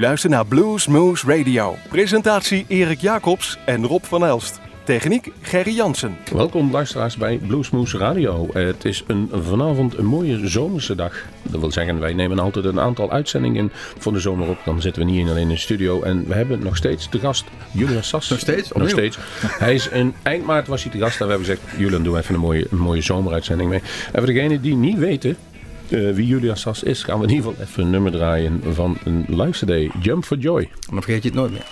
U luistert naar Blues Moose Radio. Presentatie Erik Jacobs en Rob van Elst. Techniek Gerry Jansen. Welkom luisteraars bij Bluesmoose Radio. Het is een, vanavond een mooie zomerse dag. Dat wil zeggen, wij nemen altijd een aantal uitzendingen voor de zomer op. Dan zitten we niet alleen in de studio. En we hebben nog steeds de gast Julian Sas. Nog steeds? Nog steeds. Hij is in eind maart was hij te gast. En we hebben gezegd, Julian doe even een mooie, een mooie zomeruitzending mee. En voor degenen die niet weten, uh, wie Julian Sas is, gaan we in ieder geval even een nummer draaien van een live Jump for Joy. Dan vergeet je het nooit meer.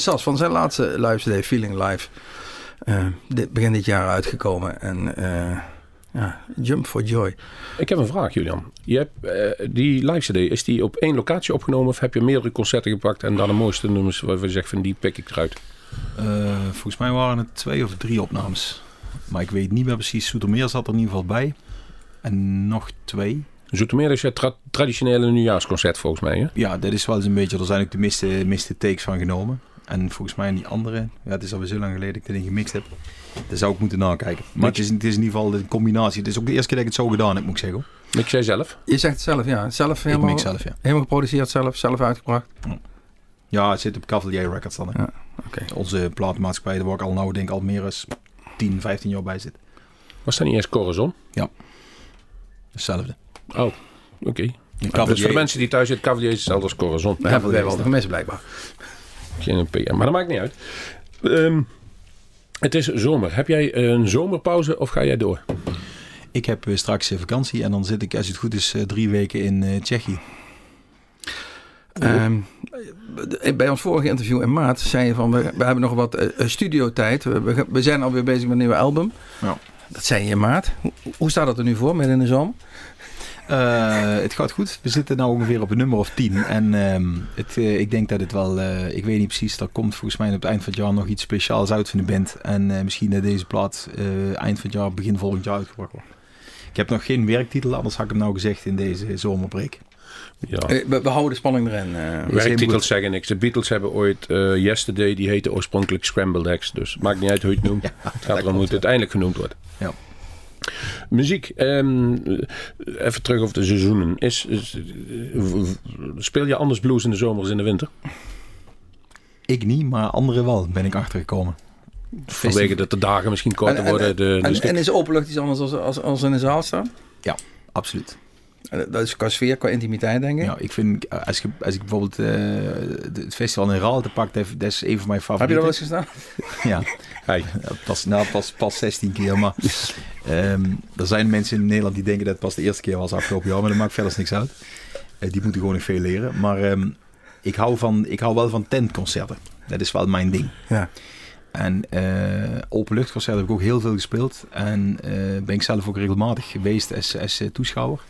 Sas van zijn laatste live CD, Feeling Live. eh, dit, begin dit jaar uitgekomen. En eh, ja, Jump for Joy. Ik heb een vraag, Julian. Je hebt, eh, die live CD, is die op één locatie opgenomen of heb je meerdere concerten gepakt en dan de mooiste nummers waarvan je zegt van die pik ik eruit? Eh, volgens mij waren het twee of drie opnames. Maar ik weet niet meer precies. Soetermeer zat er in ieder geval bij. En nog twee. Zoetermeer is het tra- traditionele nieuwjaarsconcert volgens mij, hè? Ja, dat is wel eens een beetje... Er zijn ook de meeste, meeste takes van genomen. En volgens mij in die andere... Ja, het is alweer zo lang geleden dat ik erin gemixt heb. Daar zou ik moeten nakijken. Maar het is, het is in ieder geval de combinatie. Het is ook de eerste keer dat ik het zo gedaan heb, moet ik zeggen. hoor. Mix jij zelf? Je zegt het zelf, ja. Zelf Ik helemaal, mix zelf, ja. helemaal geproduceerd, zelf, zelf uitgebracht. Ja, het zit op Cavalier Records dan. hè. Ja, oké. Onze platenmaatschappij, daar waar ik al nou denk al meer dan 10, 15 jaar bij zit. Was dat niet eerst Corazon? Hetzelfde. Oh, oké. Die Dus voor de mensen die thuis zitten, Cavalier is hetzelfde als Corazon. We hebben we hebben wel gemist blijkbaar. Geen PM, maar dat maakt niet uit. Ehm, het is zomer. Heb jij een zomerpauze of ga jij door? Ik heb eh, straks eh, vakantie en dan zit ik, als het goed is, eh, drie weken in eh, Tsjechië. Ehm, eh, bij ons vorige interview in maart zei je van we, we hebben nog wat eh, studiotijd. We, we, we zijn alweer bezig met een nieuwe album. Ja. Dat zei je in maart. Hoe, hoe staat dat er nu voor, midden in de zomer? Eh, het gaat goed. We zitten nu ongeveer op een nummer of 10. En ehm, het, eh, ik denk dat het wel, eh, ik weet niet precies, er komt volgens mij op het eind van het jaar nog iets speciaals uit van de band. En eh, misschien dat deze plaat eh, eind van het jaar, begin volgend jaar uitgebracht wordt. Ik heb nog geen werktitel, anders had ik hem nou gezegd in deze zomerbreak. Ja. We, we houden de spanning erin. Werktitels zeggen niks. De Beatles hebben ooit eh, Yesterday, die heette oorspronkelijk Scrambled Eggs. Dus maakt niet uit hoe je het noemt. het gaat erom hoe het uiteindelijk genoemd wordt. Ja. Muziek. ehm, even terug over de seizoenen. Is, speel je anders blues in de zomer als in de winter? Ik niet, maar anderen wel, ben ik achtergekomen. Vanwege dat de dagen misschien korter En- en- worden. De, de En, is openlucht iets anders als, als, als in een zaal staan? Absoluut. En Dat is qua sfeer, qua intimiteit, denk ik. Ja, ik vind, als, je, als ik bijvoorbeeld eh, de- het festival in Raalte pak, dat dat is een van mijn Heb je daar wel favorieten. eens gestaan? Ja, Hey. Ja, pas, nou, pas, pas 16 keer. Maar ehm, er zijn mensen in Nederland die denken dat het pas de eerste keer was afgelopen jaar. Maar dat maakt verder niks uit. Eh, die moeten gewoon nog veel leren. Maar ehm, ik, hou van, ik hou wel van tentconcerten. Dat is wel mijn ding. Ja. En eh openluchtconcerten heb ik ook heel veel gespeeld. En eh, ben ik zelf ook regelmatig geweest als, als toeschouwer.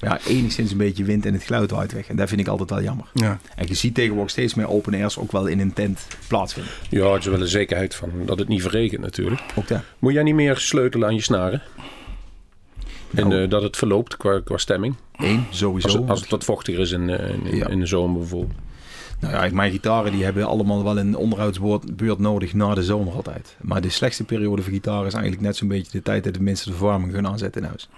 Maar ja, enigszins een beetje wind en het geluid waait weg. En dat vind ik altijd wel jammer. Ja. En je ziet tegenwoordig steeds meer open airs ook wel in een tent plaatsvinden. Ja, het is wel een zekerheid van dat het niet verregent natuurlijk. Ook dat. Moet jij niet meer sleutelen aan je snaren? En Nou. eh, dat het verloopt qua, qua stemming? Eén, sowieso. Als, het- als het wat vochtiger is in, eh, in, Ja. in de zomer bijvoorbeeld. Nou ja, mijn gitaren die hebben allemaal wel een onderhoudsbeurt nodig na de zomer altijd. Maar de slechtste periode voor gitaren is eigenlijk net zo'n beetje de tijd dat de mensen de verwarming gaan aanzetten in huis.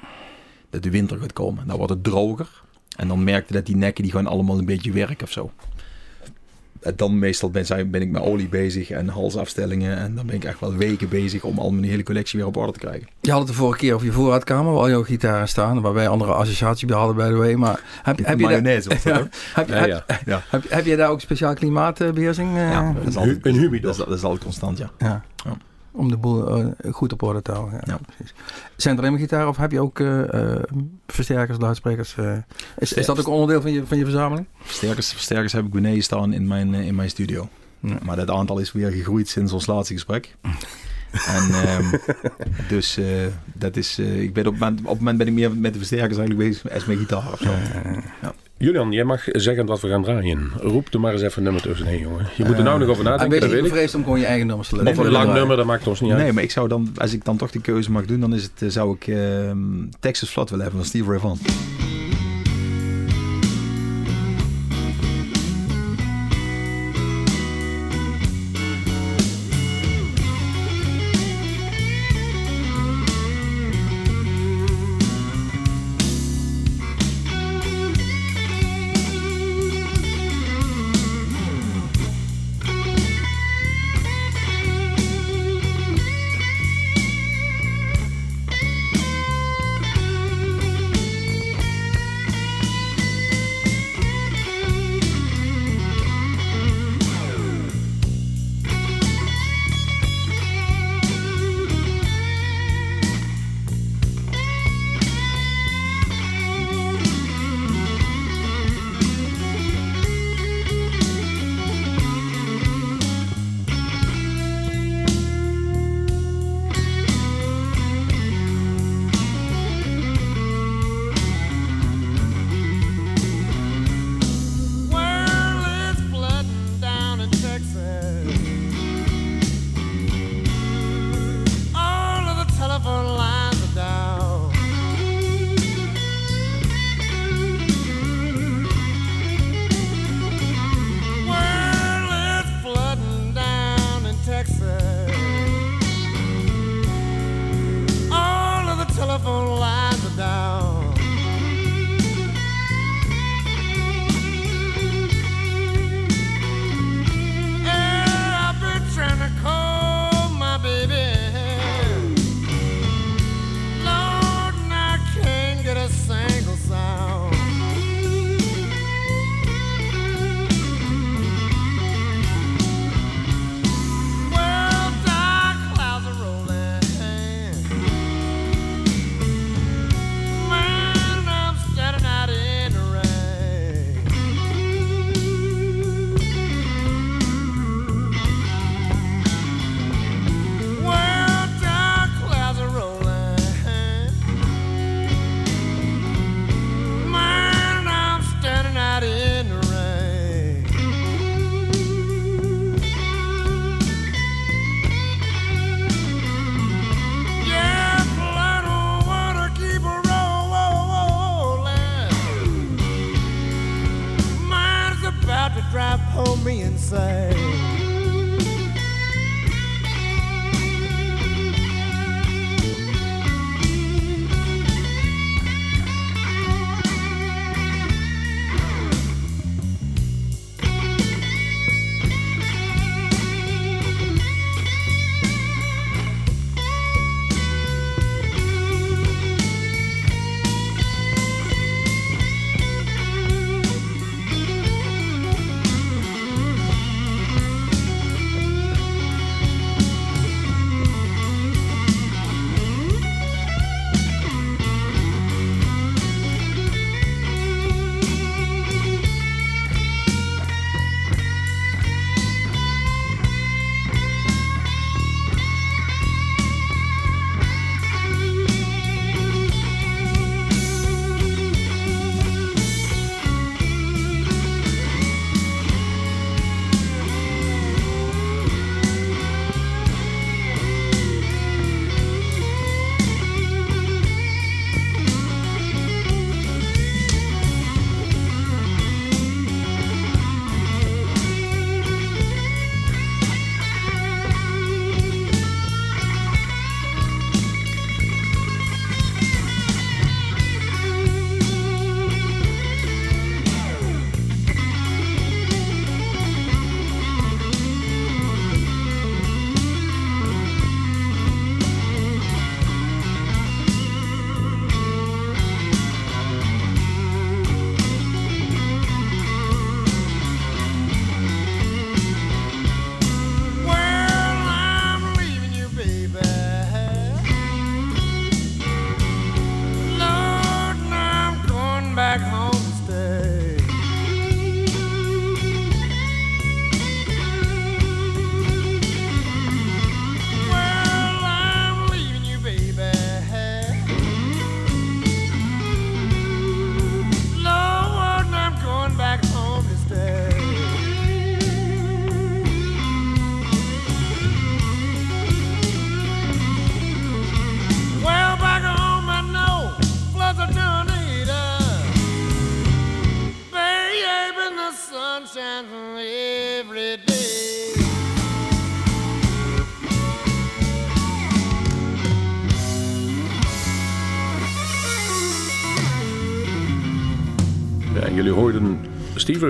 Dat de winter gaat komen. Dan wordt het droger. En dan merk je dat die nekken die gaan allemaal een beetje werken of zo. En dan meestal ben, zijn- ben ik met olie bezig en halsafstellingen. En dan ben ik echt wel weken bezig om al mijn hele collectie weer op orde te krijgen. Je had het de vorige keer over je voorraadkamer, waar al jouw gitaren staan. Waar wij andere associaties bij hadden, by the way. Maar heb, heb, je, daar, Mayonaise Ja. je- Ja, heb, ja. Ja. heb, heb je daar ook speciaal klimaatbeheersing? eh, Ja, dat is altijd, Een humidor. dat is, dat is altijd constant, ja. Ja. Ja. Om de boel eh, goed op orde te houden. Ja, Ja. Precies. Zijn er gitaren of heb je ook eh, eh, versterkers, luidsprekers? is, is dat ook onderdeel van je, van je verzameling? Versterkers, versterkers heb ik beneden staan in mijn, in mijn studio. Ja. Maar dat aantal is weer gegroeid sinds ons laatste gesprek. en ehm, dus dat is, ik ben op, op het moment ben ik meer met de versterkers eigenlijk bezig als met gitaar of zo. Julian, jij mag zeggen wat we gaan draaien. Roep er maar eens even een nummer tussenheen, jongen. Je moet er nou nog over En nadenken, ben je weet ik. bevreesd om gewoon je eigen nummers te Of een lang nummer, dat maakt ons niet uit. Nee, maar ik zou dan, als ik dan toch die keuze mag doen, dan is het, eh, zou ik ehm, Texas Flood willen hebben van Steve Ray Vaughan.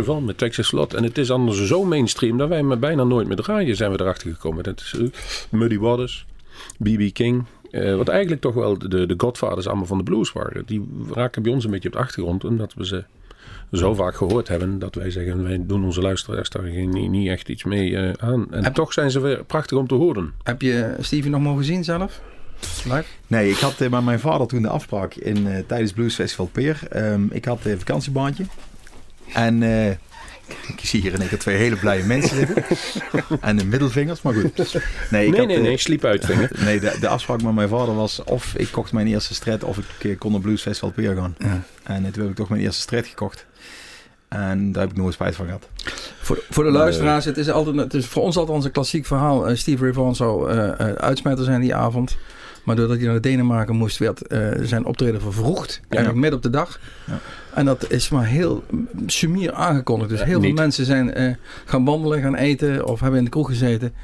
Ray met Texas Slot. En het is anders zo mainstream dat wij hem bijna nooit meer draaien zijn we erachter gekomen. Dat is eh, Muddy Waters, B.B. King. eh, wat eigenlijk toch wel de, de godfathers allemaal van de blues waren. Die raken bij ons een beetje op de achtergrond. Omdat we ze zo vaak gehoord hebben. Dat wij zeggen, wij doen onze luisteraars daar geen- niet, niet echt iets mee eh, aan. En Heb- toch zijn ze weer prachtig om te horen. Heb je Stevie nog mogen zien zelf? Live? Nee, ik had eh, met mijn vader toen de afspraak in, eh, tijdens Blues Festival Peer. Ehm, ik had een vakantiebaantje. En eh, ik zie hier in één keer twee hele blije mensen zitten. en de middelvingers, maar goed. Nee, ik nee, had, nee, eh, nee, sliep uitvingen. Nee, de, de afspraak met mijn vader was of ik kocht mijn eerste stret of ik eh, kon naar Blues Festival Peer gaan. Ja. En toen heb ik toch mijn eerste stret gekocht. En daar heb ik nooit spijt van gehad. Voor, voor de luisteraars, het is, altijd, het is voor ons altijd een klassiek verhaal. Eh, Steve Ray Vaughan zou eh, eh, uitsmijter zijn die avond. Maar doordat hij naar Denemarken moest, werd eh, zijn optreden vervroegd. Eigenlijk midden op de dag. Ja. En dat is maar heel sumier aangekondigd. Dus Ja, heel veel mensen zijn eh, gaan wandelen, gaan eten of hebben in de kroeg gezeten.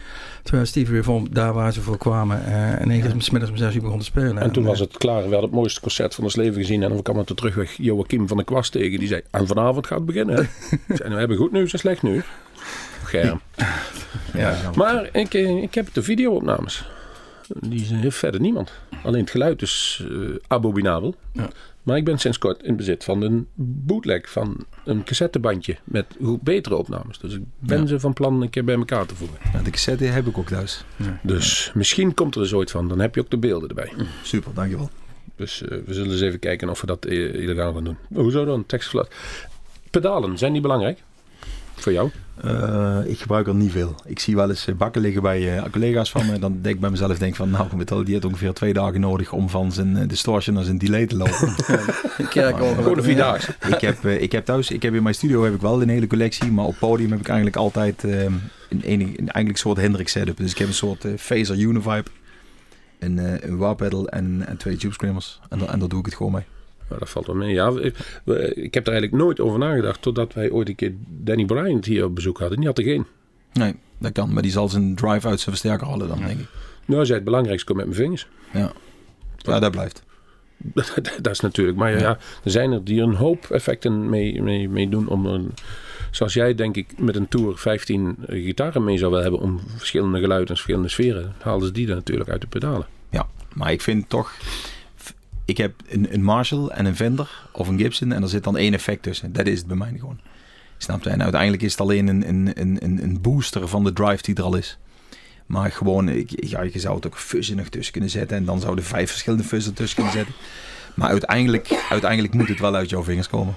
Terwijl Steve Ray Vaughan daar waar ze voor kwamen eh in één keer smiddags om zes uur begon te spelen. En toen was het klaar. We hadden het mooiste concert van ons leven gezien. En we kwamen toen terugweg Joachim van der Kwast tegen. Die zei, en vanavond gaat het beginnen. hè?" Ik zei, nou, we hebben goed nieuws en slecht nieuws. Germ. ja. Maar ik, eh, ik heb de video-opnames. Die heeft verder niemand. Alleen het geluid is abominabel. Ja. Maar ik ben sinds kort in bezit van een bootleg van een cassettebandje met betere opnames. Dus ik ben Ja. ze van plan een keer bij elkaar te voegen. Ja, de cassette heb ik ook thuis. Dus misschien komt er eens ooit van. Dan heb je ook de beelden erbij. Super, dankjewel. Dus eh, we zullen eens even kijken of we dat illegaal gaan doen. Hoezo dan? Tekstflat. Pedalen, zijn die belangrijk? Voor jou? Eh, ik gebruik er niet veel. Ik zie wel eens eh, bakken liggen bij eh, collega's van me. Dan denk ik bij mezelf denk van, nou, met al- die heeft ongeveer twee dagen nodig om van zijn distortion naar zijn delay te lopen. Gewoon een vierdaagse. ik, heb, ik heb thuis, ik heb in mijn studio heb ik wel een hele collectie, maar op podium heb ik eigenlijk altijd eh, een, enig, een eigenlijk soort Hendrix setup. Dus ik heb een soort Phaser Univibe, een, eh een wah pedal en, en twee tube screamers. En, dan- en daar doe ik het gewoon mee. Nou, dat valt wel mee. Ja, ik, heb er eigenlijk nooit over nagedacht. Totdat wij ooit een keer Danny Bryant hier op bezoek hadden. Die had er geen. Nee, dat kan. Maar die zal zijn drive uit zijn versterker halen dan, denk ik. Nou, hij zei het belangrijkste komt met mijn vingers. Ja, ja dat blijft. Dat, dat is natuurlijk. Maar ja, ja, er zijn er die een hoop effecten mee, mee, mee doen. Om een, zoals jij denk ik met een tour 15 gitaren mee zou willen hebben. Om verschillende geluiden en verschillende sferen. Haalden ze die er natuurlijk uit de pedalen. Ja, maar ik vind toch... Ik heb een, een Marshall en een Fender of een Gibson en er zit dan één effect tussen. Dat is het bij mij gewoon. Snap je? En uiteindelijk is het alleen een, een, een, een- booster van de drive die er al is. Maar gewoon, ik, ja, je zou het ook fuzz er nog tussen kunnen zetten. En dan zouden vijf verschillende fuzz ertussen kunnen zetten. Maar uiteindelijk, uiteindelijk moet het wel uit jouw vingers komen.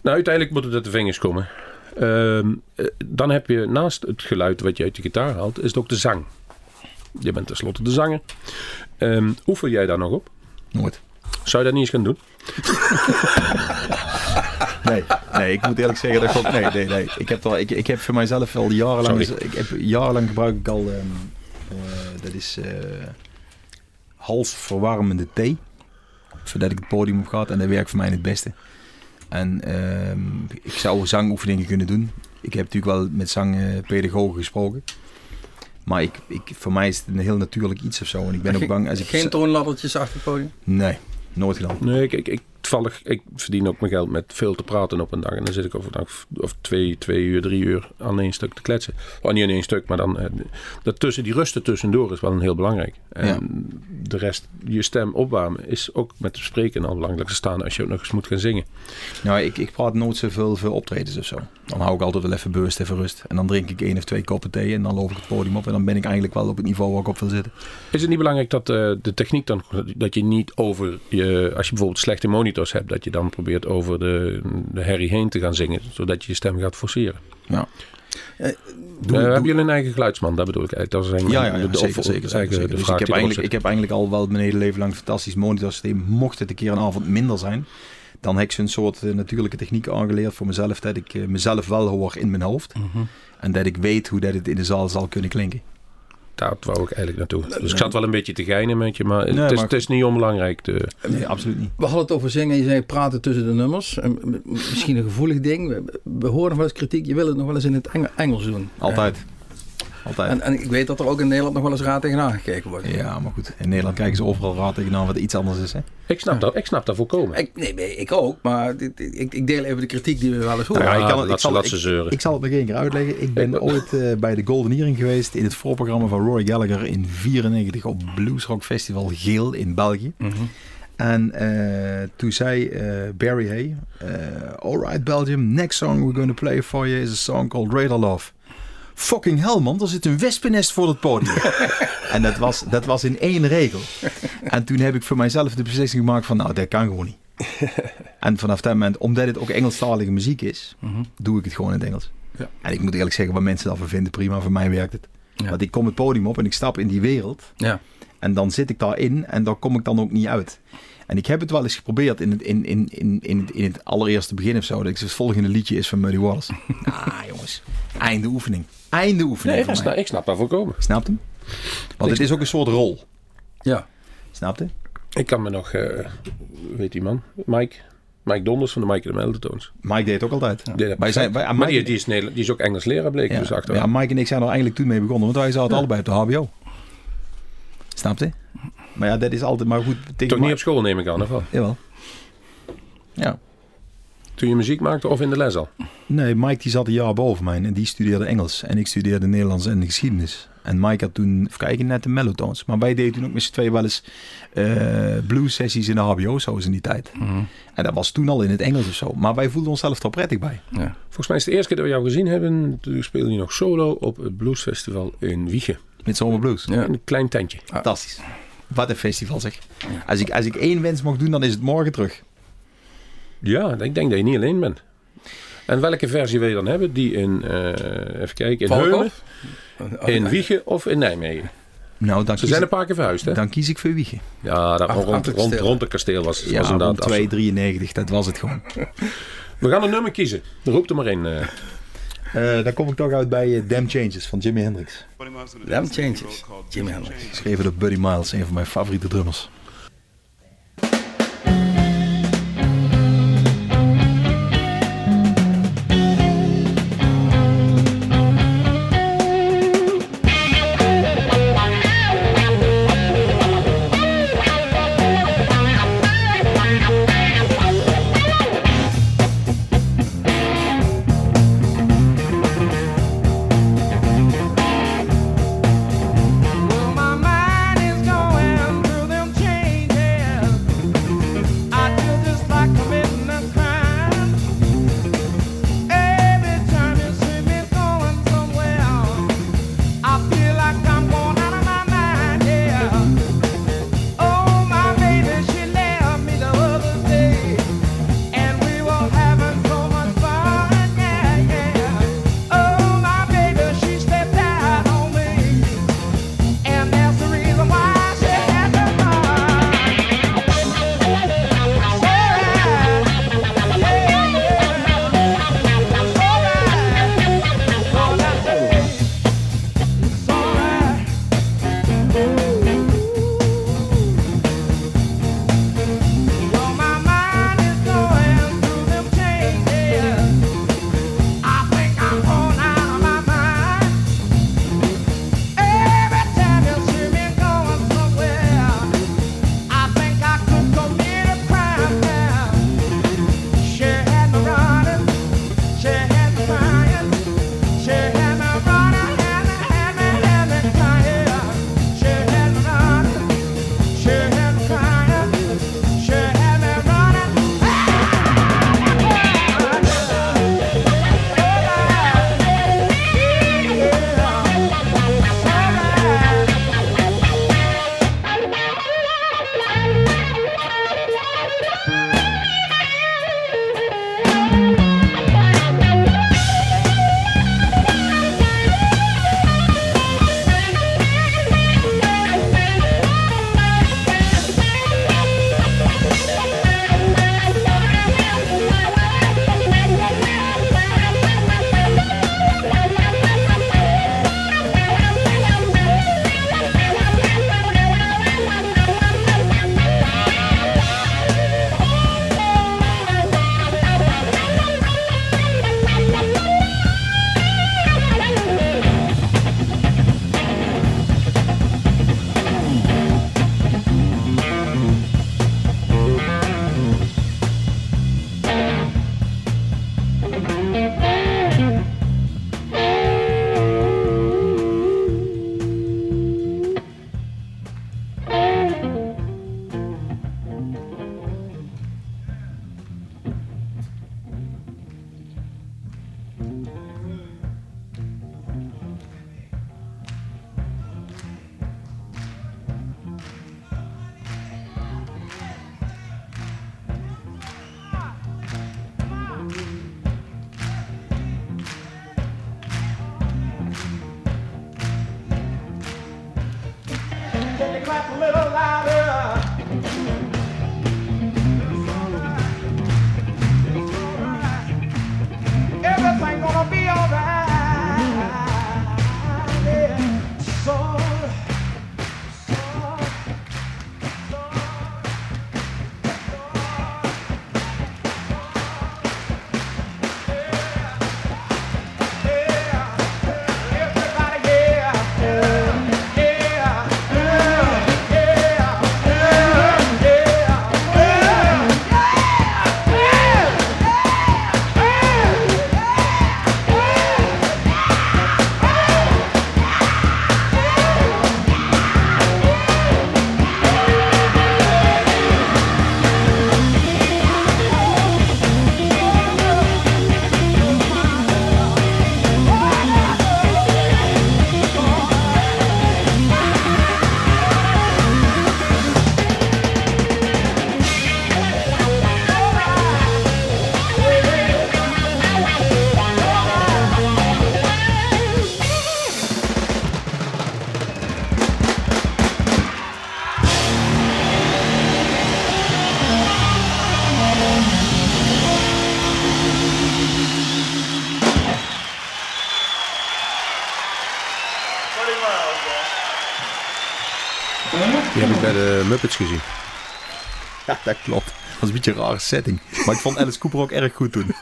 Nou, uiteindelijk moet het uit de vingers komen. Ehm, eh, dan heb je naast het geluid wat je uit je gitaar haalt, is het ook de zang. Je bent tenslotte de zanger. Ehm oefen jij daar nog op? Nooit. Zou je dat niet eens gaan doen? Nee, nee, ik moet eerlijk zeggen dat ik ook... Nee, nee, nee. Ik heb, wel, ik, ik heb voor mijzelf al jarenlang... Sorry. Ik heb, jarenlang gebruik ik al... ehm, eh, dat is eh, halsverwarmende thee. Zodat ik het podium op ga. En dat werkt voor mij het beste. En ehm, ik zou zangoefeningen kunnen doen. Ik heb natuurlijk wel met zangpedagogen gesproken. Maar ik, ik, voor mij is het een heel natuurlijk iets of zo. En ik ben ook bang als ik... Geen toonladdertjes achter het podium? Nee, nooit gedaan. Nee, ik, ik, ik, toevallig, ik verdien ook mijn geld met veel te praten op een dag. En dan zit ik overdag of twee, twee uur, drie uur aan één stuk te kletsen. Oh, niet aan één stuk, maar dan... eh, dat tussen, die rusten tussendoor is wel een heel belangrijk. En Ja. de rest, je stem opwarmen, is ook met spreken al belangrijk te staan als je ook nog eens moet gaan zingen. Nou, ik, ik praat nooit zoveel veel optredens of zo. Dan hou ik altijd wel even bewust, even rust. En dan drink ik één of twee koppen thee en dan loop ik het podium op. En dan ben ik eigenlijk wel op het niveau waar ik op wil zitten. Is het niet belangrijk dat eh, de techniek dan, dat je niet over je, als je bijvoorbeeld slechte monitors hebt, dat je dan probeert over de, de herrie heen te gaan zingen, zodat je je stem gaat forceren? Ja. Eh, Doe- Eh, doe- hebben jullie een eigen geluidsman? Dat bedoel ik eigenlijk. Dat is ja, eigenlijk ja, ja, de- zeker, of- zeker, Dus vraag ik heb, eigenlijk, ik heb eigenlijk al wel mijn hele leven lang een fantastisch monitorsysteem. Mocht het een keer een avond minder zijn, dan heb ik zo'n soort eh, natuurlijke techniek aangeleerd voor mezelf. Dat ik mezelf wel hoor in mijn hoofd. Mhm. En dat ik weet hoe dat het in de zaal zal kunnen klinken. Daar wou ik eigenlijk naartoe. Dus ik zat wel een beetje te geinen met je, maar, Nee, het, is, maar- het is niet onbelangrijk. De, Nee, absoluut niet. We hadden het over zingen. Je zei praten tussen de nummers. En Misschien een gevoelig ding. We, we horen nog wel eens kritiek. Je wil het nog wel eens in het Engel- Engels doen. Altijd. Altijd. En, en ik weet dat er ook in Nederland nog wel eens raar tegenaan gekeken wordt. ja, maar goed. In Nederland kijken ze overal raad tegenaan wat iets anders is. Hè? ik, snap dat, ik snap dat volkomen. Ik, nee, nee, ik ook. Maar ik, ik deel even de kritiek die we wel eens horen. Ja, ik kan het- ik ze- zal- laat ze zeuren. Ik zal het nog één keer uitleggen. Ik ben ooit eh, bij de Golden Earring geweest in het voorprogramma van Rory Gallagher in 94 op Bluesrock Festival Geel in België. Mhm. En eh, toen zei eh, Barry Hay, eh alright Belgium, next song we're going to play for you is a song called Radar Love. Fucking hell man, er zit een wespennest voor het podium. en dat was, dat was in één regel. En toen heb ik voor mijzelf de beslissing gemaakt van, nou dat kan gewoon niet. en vanaf dat moment, omdat het ook Engelstalige muziek is, Mhm. doe ik het gewoon in het Engels. Ja. En ik moet eerlijk zeggen, wat mensen daarvan vinden, prima, voor mij werkt het. Ja. Want ik kom het podium op en ik stap in die wereld. Ja. En dan zit ik daarin en daar kom ik dan ook niet uit. En ik heb het wel eens geprobeerd in het, in, in, in, in het, in het allereerste begin of zo. Dat ik het volgende liedje is van Muddy Waters. ah jongens, einde oefening. Einde oefening Nee, mij. ik snap dat volkomen. Snapt hem? Want het is ook een soort rol. Ja. Snapt u? Ik kan me nog, eh weet die man, Mike, Mike Donders van de Mike en de Meltones. Mike deed het ook altijd. Die deed dat Wij zijn, perfect. wij, aan maar die, is Nederland, die is ook Engels leraar bleek ja, dus achteraf. ja, Mike en ik zijn er eigenlijk toen mee begonnen. Want wij zaten allebei op de HBO. Snapt u? Maar ja, dat is altijd maar goed. Toch niet op school neem ik aan, of wel? Jawel. Ja. Toen je muziek maakte of in de les al? Nee, Mike die zat een jaar boven mij en die studeerde Engels. En ik studeerde Nederlands en geschiedenis. En Mike had toen, even kijken, net de mellotones. Maar wij deden toen ook met z'n tweeën wel eens eh blues sessies in de HBO, zo is in die tijd. Mhm. En dat was toen al in het Engels of zo. Maar wij voelden onszelf er prettig bij. ja. Volgens mij is het de eerste keer dat we jou gezien hebben. Toen speelde je nog solo op het Bluesfestival in Wiegen. Met Zomer Blues. Ja. In een klein tentje. Fantastisch. Wat een festival zeg. Als ik, als ik één wens mag doen, dan is het morgen terug. Ja, ik denk dat je niet alleen bent. En welke versie wil je dan hebben? Die in, eh, even kijken, in Heumen, Valkhof? in Wiegen of in Nijmegen? Nou, dan, Ze zijn een paar keer verhuisd, hè? dan kies ik voor Wiegen. Ja, dat, rond, rond, kasteel. rond het kasteel was, Ja, was rond inderdaad af. 2,93. Dat was het gewoon. We gaan een nummer kiezen. Roep er maar in. eh. Eh, dan kom ik toch uit bij Damn Changes van Jimi Hendrix. Damn Changes. Jimi Hendrix. Geschreven door Buddy Miles, een van mijn favoriete drummers. Muppets gezien. Ja, dat klopt. Dat was een beetje een rare setting. Maar ik vond Alice Cooper ook erg goed toen.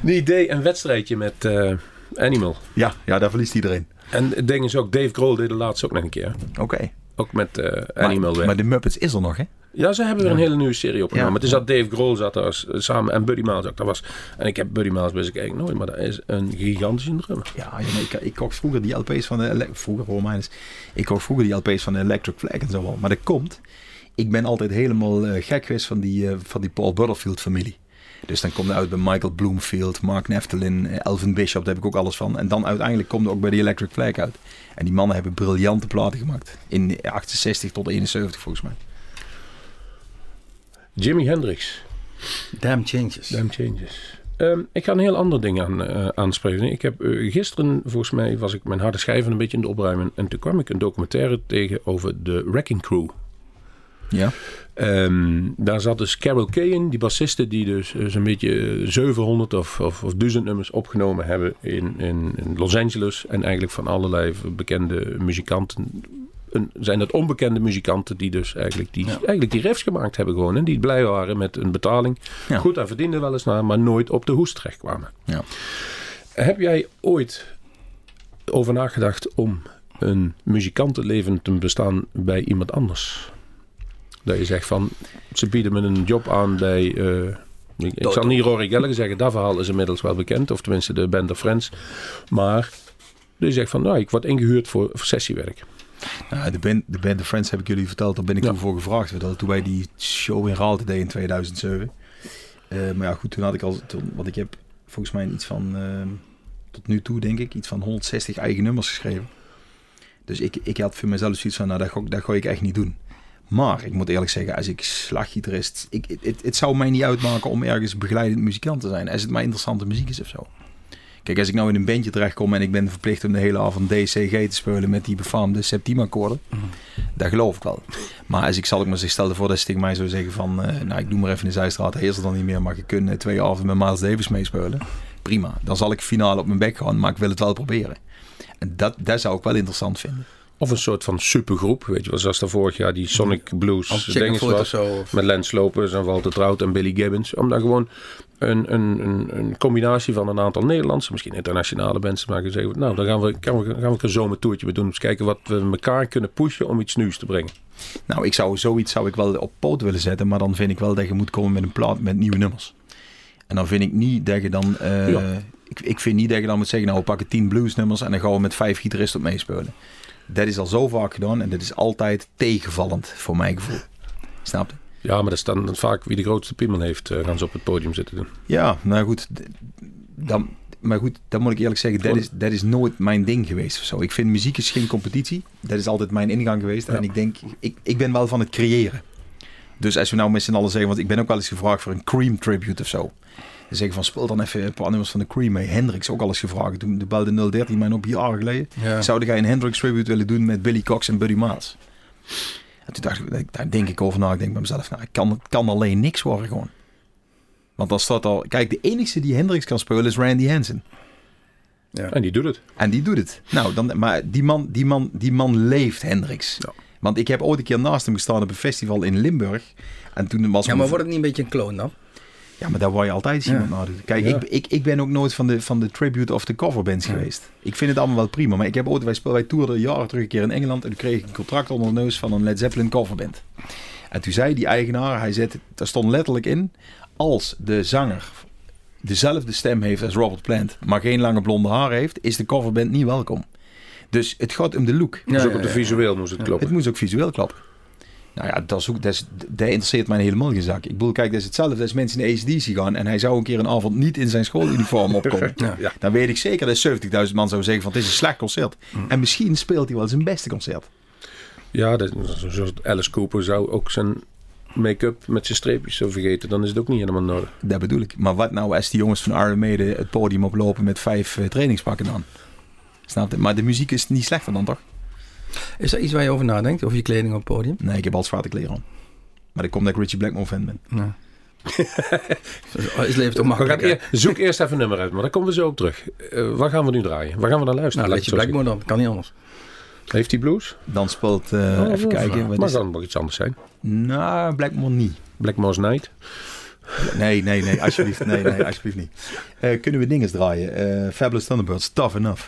Die deed een wedstrijdje met eh, Animal. Ja, ja, daar verliest iedereen. En het ding is ook, Dave Grohl deed de laatste ook nog een keer. Oké. Ook met eh, Animal maar de Muppets is er nog, hè? Ja, ze hebben weer een hele nieuwe serie opgenomen. Ja. Het is dat Dave Grohl zat daar s- samen en Buddy Miles ook daar was. En ik heb Buddy Miles best eigenlijk nooit, maar dat is een gigantische drummer. Ja, ik, ik kocht vroeger die LP's van de... Vroeger, hoor mij eens. Ik kocht vroeger die LP's van de Electric Flag en zo wel. Maar dat komt... Ik ben altijd helemaal eh, gek geweest van die, eh, van die Paul Butterfield familie. Dus dan komt er uit bij Michael Bloomfield, Mark Neftelin, eh, Elvin Bishop, daar heb ik ook alles van. En dan uiteindelijk komt er ook bij die Electric Flag uit. En die mannen hebben briljante platen gemaakt. In 68 tot 71 volgens mij. Jimi Hendrix. Damn changes. Damn Changes. Ehm, ik ga een heel ander ding aan, eh, aanspreken. Ik heb eh, gisteren, volgens mij, was ik mijn harde schijven een beetje in het opruimen. En toen kwam ik een documentaire tegen over de Wrecking Crew. Ja. Ehm, daar zat dus Carol Kay in, die bassiste die dus eh, zo'n beetje eh, 700 of, of, of 1000 nummers opgenomen hebben in, in, in Los Angeles. En eigenlijk van allerlei bekende muzikanten. Een, zijn dat onbekende muzikanten die dus eigenlijk die, eigenlijk die riffs gemaakt hebben gewoon. En die blij waren met een betaling. Ja. Goed, daar verdienden wel eens naar, maar nooit op de hoest terecht kwamen. Ja. Heb jij ooit over nagedacht om een muzikantenleven te bestaan bij iemand anders? Dat je zegt van, ze bieden me een job aan bij... eh, ik, ik zal niet Rory Gallagher zeggen, dat verhaal is inmiddels wel bekend. Of tenminste de Band of Friends. Maar je zegt van, nou, ik word ingehuurd voor, voor sessiewerk. Nou, de, band, de Band of Friends heb ik jullie verteld. Daar ben ik Ja. toen voor gevraagd. Dat toen wij die show in Raalte deden in 2007. Eh, maar ja, goed, toen had ik al... Toen, want ik heb volgens mij iets van... ehm, tot nu toe denk ik iets van 160 eigen nummers geschreven. Dus ik, ik had voor mezelf zoiets van... Nou, dat, ga- dat ga ik echt niet doen. Maar ik moet eerlijk zeggen, als ik slaggitarist... Ik, het- het, het zou mij niet uitmaken om ergens begeleidend muzikant te zijn. Als het maar interessante muziek is of zo. Kijk, als ik nou in een bandje terechtkom en ik ben verplicht om de hele avond DCG te spelen met die befaamde septimakkoorden, dat geloof ik wel. Maar als ik zal ik maar zeggen, stel ervoor dat ze tegen mij zou zeggen van, eh, nou ik doe maar even de zijstraat, hij is er dan niet meer, maar je kunt eh, twee avonden met Miles Davis meespelen. Prima, dan zal ik finaal op mijn bek gaan, maar ik wil het wel proberen. En dat, dat zou ik wel interessant vinden. Of een soort van supergroep. Weet je wel, zoals daar vorig jaar die Sonic Blues dinges Chickenfoot of was. zo. Of, Met Lance Lopez en Walter Trout en Billy Gibbons. Om daar gewoon een, een, een, een combinatie van een aantal Nederlandse, misschien internationale mensen maken. Zeggen, nou, dan gaan we, gaan we, gaan we een zomertoertje doen. Eens kijken wat we elkaar kunnen pushen om iets nieuws te brengen. Nou, ik zou zoiets zou ik wel op poot willen zetten, maar dan vind ik wel dat je moet komen met een plaat met nieuwe nummers. En dan vind ik niet dat je dan, eh, Ja. ik, ik vind niet dat je dan moet zeggen, nou we pakken tien bluesnummers en dan gaan we met vijf gitaristen op meespelen. Dat is al zo vaak gedaan en dat is altijd tegenvallend voor mijn gevoel. Snap je? Ja, maar dat is dan vaak wie de grootste piemel heeft, eh, gaan ze op het podium zitten doen. Ja, nou goed. Dan, maar goed, dan moet ik eerlijk zeggen, dat is, dat is nooit mijn ding geweest. Of zo. Ik vind muziek is geen competitie. Dat is altijd mijn ingang geweest. Ja. En ik denk, ik, ik ben wel van het creëren. Dus als we nou met z'n allen zeggen, want ik ben ook wel eens gevraagd voor een Cream tribute of zo. Dan zeggen van speel dan even een paar nummers van de Cream mee. Hendrix ook al eens gevraagd. Toen de belde 013 mij op jaar geleden. Ja. Zouden jij een Hendrix tribute willen doen met Billy Cox en Buddy Miles? En toen dacht ik, daar denk ik over na. Ik denk bij mezelf, nou, ik kan, het kan alleen niks worden gewoon. Want dan staat al... Kijk, de enige die Hendrix kan spelen is Randy Hansen. En die doet het. En die doet het. Nou, dan, maar die man, die man, die man leeft, Hendrix. Ja. Want ik heb ooit een keer naast hem gestaan op een festival in Limburg. En toen was Ja, maar wordt het niet een beetje een kloon dan? Ja, maar daar word je altijd Ja. iemand naar doen. Kijk, Ja. ik, ik, ik ben ook nooit van de, van de tribute of de coverbands geweest. Ik vind het allemaal wel prima. Maar ik heb ooit, wij, speel, wij toerden jaren terug een keer in Engeland. En toen kreeg ik een contract onder de neus van een Led Zeppelin coverband. En toen zei die eigenaar, hij zette, daar stond letterlijk in. Als de zanger dezelfde stem heeft als Robert Plant, maar geen lange blonde haar heeft, is de coverband niet welkom. Dus het gaat om de look. Ja, dus ook ja, op de ja. visueel moest het kloppen. Het moest ook visueel klappen. Nou ja, dat, is ook, dat, is, dat interesseert mij helemaal geen zak. Ik bedoel, kijk, dat is hetzelfde als mensen in de ACDC gaan en hij zou een keer een avond niet in zijn schooluniform opkomen. Ja. Ja. Dan weet ik zeker dat 70.000 man zou zeggen van het is een slecht concert. En misschien speelt hij wel zijn beste concert. Ja, dat, zoals Alice Cooper zou ook zijn make-up met zijn streepjes zo vergeten. Dan is het ook niet helemaal nodig. Dat bedoel ik. Maar wat nou als die jongens van Iron Maiden het podium oplopen met vijf eh, trainingspakken dan? Snap je? Maar de muziek is niet slechter dan toch? Is er iets waar je over nadenkt? Over je kleding op het podium? Nee, ik heb al zwarte kleren aan. Maar dat komt dat ik Richie Blackmore fan ben. Nee. is leven toch makkelijk? zoek eerst even een nummer uit, maar daar komen we zo op terug. Eh waar gaan we nu draaien? Waar gaan we naar luisteren? Nou, ik zo Blackmore dan. Kan niet anders. Heeft hij blues? Dan speelt, eh, Oh, even kijken. Maar nog iets anders zijn. Nou, Blackmore niet. Blackmore's Night. Nee, nee, nee, alsjeblieft. Nee, nee, alsjeblieft niet. Eh, kunnen we dinges draaien? Eh, Fabulous Thunderbirds, Tough Enough.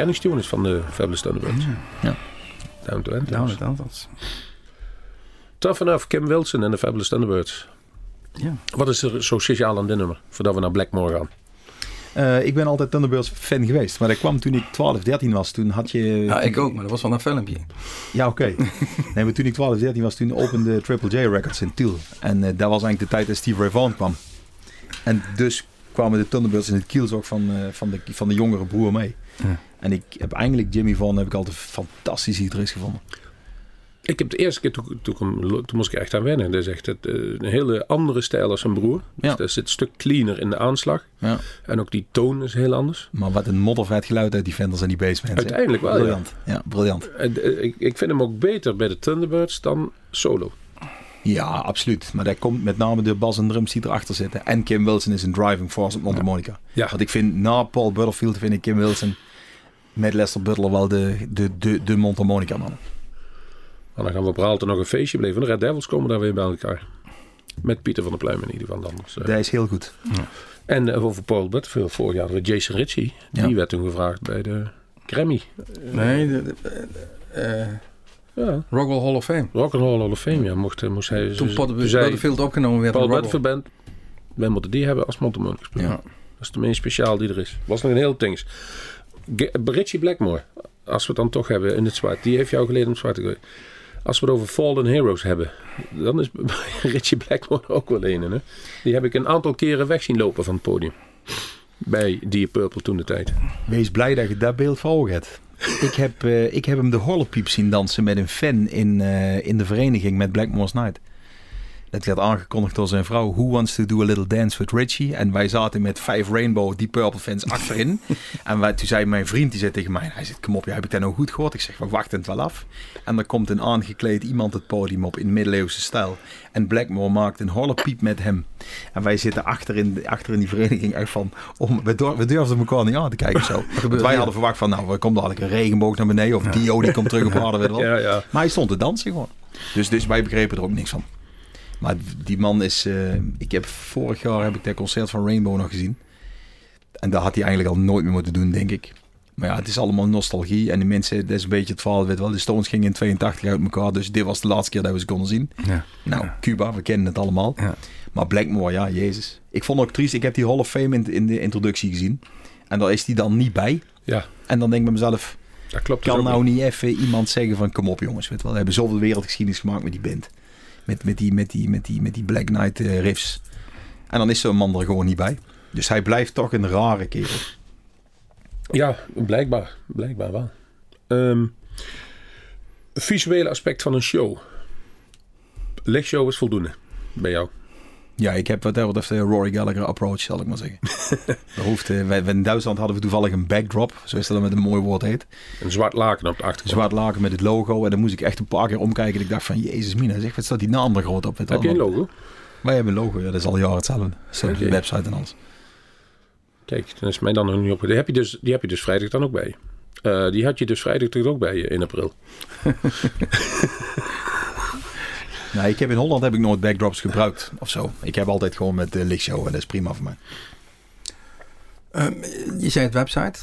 Herkenningstune is van de Fabulous Thunderbirds. Ja. Down to End. Down. Tough Enough, Kim Wilson en de Fabulous Thunderbirds. Ja. Wat is er zo speciaal aan dit nummer? Voordat we naar Blackmore gaan. Eh, ik ben altijd Thunderbirds fan geweest. Maar dat kwam toen ik 12, 13 was. Toen had je... Ja, ik ook, maar dat was wel een filmpje. Ja, oké. nee, maar toen ik 12, 13 was, toen opende Triple J Records in Tiel. En eh, dat was eigenlijk de tijd dat Steve Ray Vaughan kwam. En dus kwamen de Thunderbirds in het kielzog van, eh, van, de, van de jongere broer mee. Ja. En ik heb eigenlijk Jimmy Vaughan heb ik altijd een fantastische gitarist gevonden. Ik heb de eerste keer, toen, toen, toen moest ik echt aan wennen. Dat is echt het, een hele andere stijl als zijn broer. Dus Ja. dat zit een stuk cleaner in de aanslag. Ja. En ook die toon is heel anders. Maar wat een moddervet geluid uit die Fenders en die basements. hè. Uiteindelijk wel, ja. Briljant. Ja, briljant. En, eh, ik, ik vind hem ook beter bij de Thunderbirds dan solo. Ja, absoluut. Maar dat komt met name de bas en drums die erachter zitten. En Kim Wilson is een driving force op mondharmonica. Ja. Want ik vind, na Paul Butterfield vind ik Kim Wilson met Lester Butler wel de, de, de, de mondharmonica man. En dan gaan we op Raalte nog een feestje beleven. De Red Devils komen daar weer bij elkaar. Met Pieter van der Pluim in ieder geval anders. eh. Dat is heel goed. En eh, over Paul Butterfield vorig jaar hadden we Jason Ritchie. Ja. Die werd toen gevraagd bij de Grammy. Nee, de, de- eh, Ja, Rockwell Hall of Fame. Rock and Roll Hall of Fame. Ja, mocht, moest hij, Toen zei Butterfield opgenomen werd. Paul door Rockwell. Butterfield Band. Wij moeten die hebben als spelen. Ja. Dat is de meest speciaal die er is. Was nog een heel ding. Richie Blackmore, als we het dan toch hebben in het zwart. Die heeft jou geleden om zwart gegooid. Als we het over Fallen Heroes hebben, dan is Richie Blackmore ook wel een. Hè? Die heb ik een aantal keren weg zien lopen van het podium. Bij Deep Purple toen de tijd. Wees blij dat je dat beeld ogen hebt. Ik heb, eh, ik heb hem de horlepiep zien dansen met een fan in, eh, in de vereniging met Blackmore's Night. Dat werd aangekondigd door zijn vrouw. Who wants to do a little dance with Richie? En wij zaten met vijf Rainbow Deep Purple fans achterin. en wij, toen zei mijn vriend, die zei tegen mij... Hij zegt, kom op, ja, heb ik dat nou goed gehoord? Ik zeg, we wachten het wel af. En er komt een aangekleed iemand het podium op in middeleeuwse stijl. En Blackmore maakt een horlepiep met hem. En wij zitten achter in, achter in die vereniging echt van... Om, we, dur- we durfden elkaar niet aan te kijken zo. Want wij hadden verwacht van, nou, er komt dadelijk een regenboog naar beneden. Of Dio die komt terug op wel. Ja, ja. Maar hij stond te dansen gewoon. Dus, dus wij begrepen er ook niks van. Maar die man is... eh, ik heb vorig jaar heb ik dat concert van Rainbow nog gezien. En dat had hij eigenlijk al nooit meer moeten doen, denk ik. Maar ja, het is allemaal nostalgie. En de mensen, dat is een beetje het verhaal, weet wel. De Stones gingen in 82 uit elkaar. Dus dit was de laatste keer dat we ze konden zien. Ja. Nou, Cuba, we kennen het allemaal. Ja. Maar Blackmore, ja, jezus. Ik vond ook triest. Ik heb die Hall of Fame in, in de introductie gezien. En daar is die dan niet bij. ja, En dan denk ik bij mezelf... dat klopt. dus Kan nou niet. even iemand zeggen van kom op jongens, weet wel. We hebben zoveel wereldgeschiedenis gemaakt met die band. Met, met, die, met, die, met, die, met die Black Knight eh, riffs. En dan is zo'n man er gewoon niet bij. Dus hij blijft toch een rare kerel. Ja, blijkbaar. Blijkbaar wel. Ehm, visuele aspect van een show. Lichtshow is voldoende bij jou. Ja, ik heb wat dat betreft de Rory Gallagher approach, zal ik maar zeggen. er hoeft, eh, wij, in Duitsland hadden we toevallig een backdrop, zoals dat dan met een mooi woord heet. Een zwart laken op de achtergrond. Zwart laken met het logo. En dan moest ik echt een paar keer omkijken. En ik dacht van, jezus mina, zeg, wat staat die naam er groot op? Heb je een logo? Wij hebben een logo, ja, dat is al jaren hetzelfde. Zo, Oké. De website en alles. Kijk, dan is mij dan nog niet op. Die heb je dus, die heb je dus vrijdag dan ook bij je. Eh, die had je dus vrijdag toch ook bij je in april. Nou, ik heb in Holland heb ik nooit backdrops gebruikt of zo. Ik heb altijd gewoon met de lichtshow en dat is prima voor mij. Ehm, je zei het website.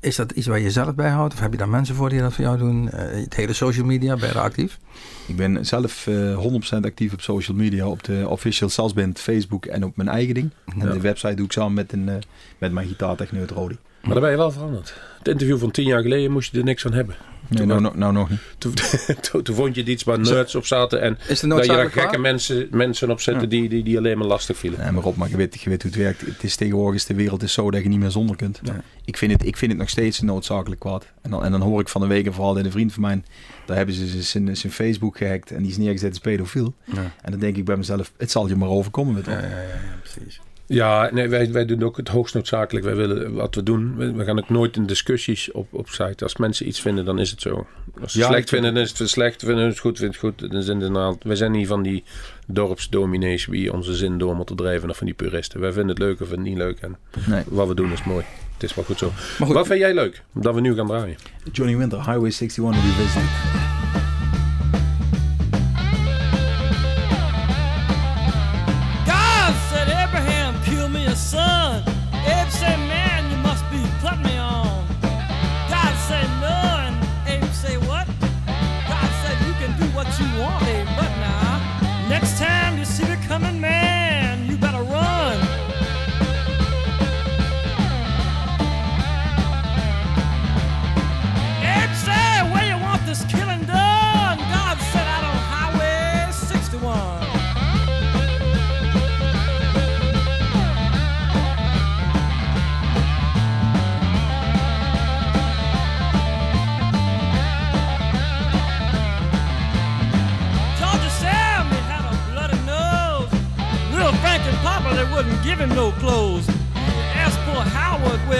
Is dat iets waar je zelf bij houdt? Of heb je daar mensen voor die dat voor jou doen? Eh, het hele social media, ben je daar actief? Ik ben zelf eh 100% actief op social media, op de official Salsband Facebook en op mijn eigen ding. En de website doe ik samen met, een, eh, met mijn gitaartechneut Rodi. Maar daar ben je wel veranderd. Het interview van tien jaar geleden moest je er niks van hebben. Nee, nou, nou, nou nog niet. Toen, toen, toen vond je het iets waar nerds op zaten. En Is het dat je daar gekke mensen, mensen op zetten die, die, die alleen maar lastig vielen. Nee, maar Rob, maar je weet, je weet hoe het werkt. Het is tegenwoordig, is de wereld is zo dat je niet meer zonder kunt. Ja. Ik, vind het, ik vind het nog steeds een noodzakelijk kwaad. En dan, en dan hoor ik van de week een verhaal in een vriend van mij. Daar hebben ze zijn, zijn Facebook gehackt en die is neergezet als pedofiel. Ja. En dan denk ik bij mezelf, het zal je maar overkomen. Ja, ja, ja, ja, precies. Ja, nee, wij, wij doen ook het hoogst noodzakelijk. Wij willen wat we doen. We, we gaan ook nooit in discussies op, op site. Als mensen iets vinden, dan is het zo. Als ze Ja, slecht vinden, dan is het slecht. Vinden ze het goed, vinden het goed. Dan zijn het wij zijn niet van die dorpsdominees wie onze zin door moeten drijven. Of van die puristen. Wij vinden het leuk of het niet leuk. En Nee. wat we doen is mooi. Het is wel goed zo. Maar goed, Wat vind jij leuk? Dat we nu gaan draaien. Johnny Winter, Highway 61 Revisited.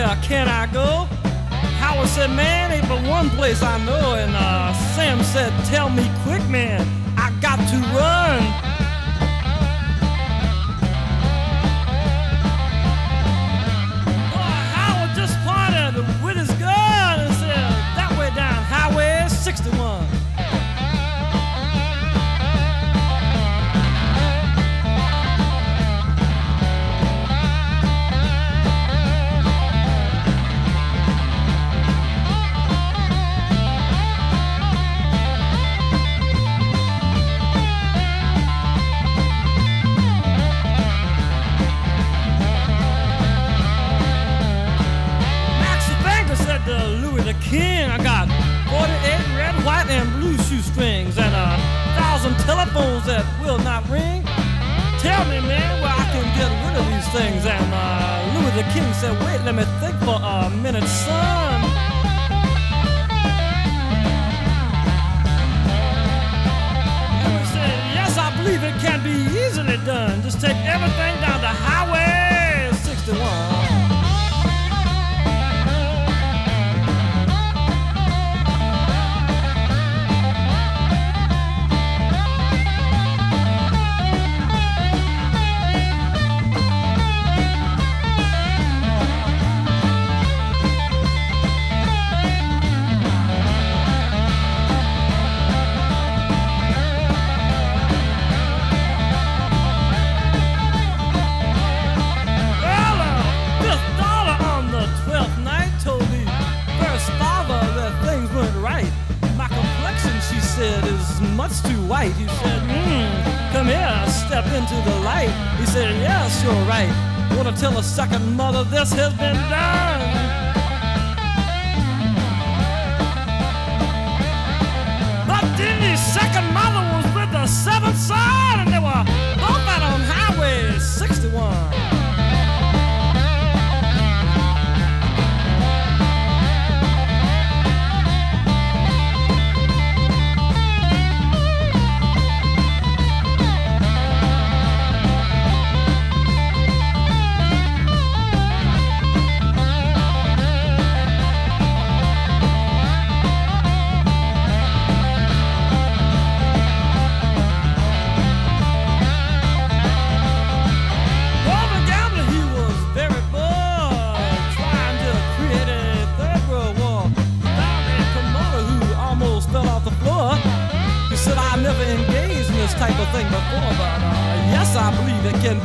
Where can I go? Howard said, man, ain't but one place I know. And uh, Sam said, tell me quick, man, I got to run. Howard just pointed with his gun and said, that way down Highway 61. Will not ring. Tell me, man, where I can get rid of these things. And uh, Louis the King said, wait, let me think for a minute, son. Louis said, yes, I believe it can be easily done. Just take everything down to Highway 61. Much too white. He said, hmm, come here, step into the light. He said, yes, you're right. Wanna tell a second mother this has been done? But then the second mother was with the seventh son, and they were both out on Highway 61.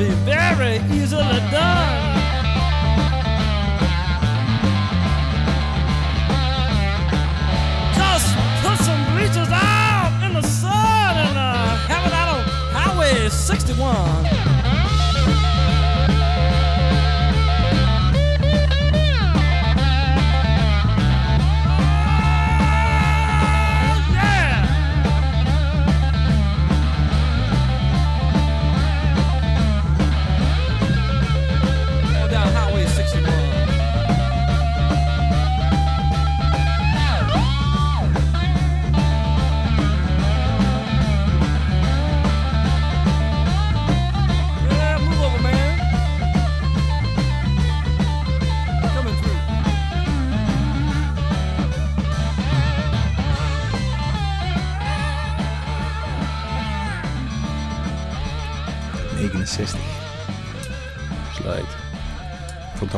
Be very easily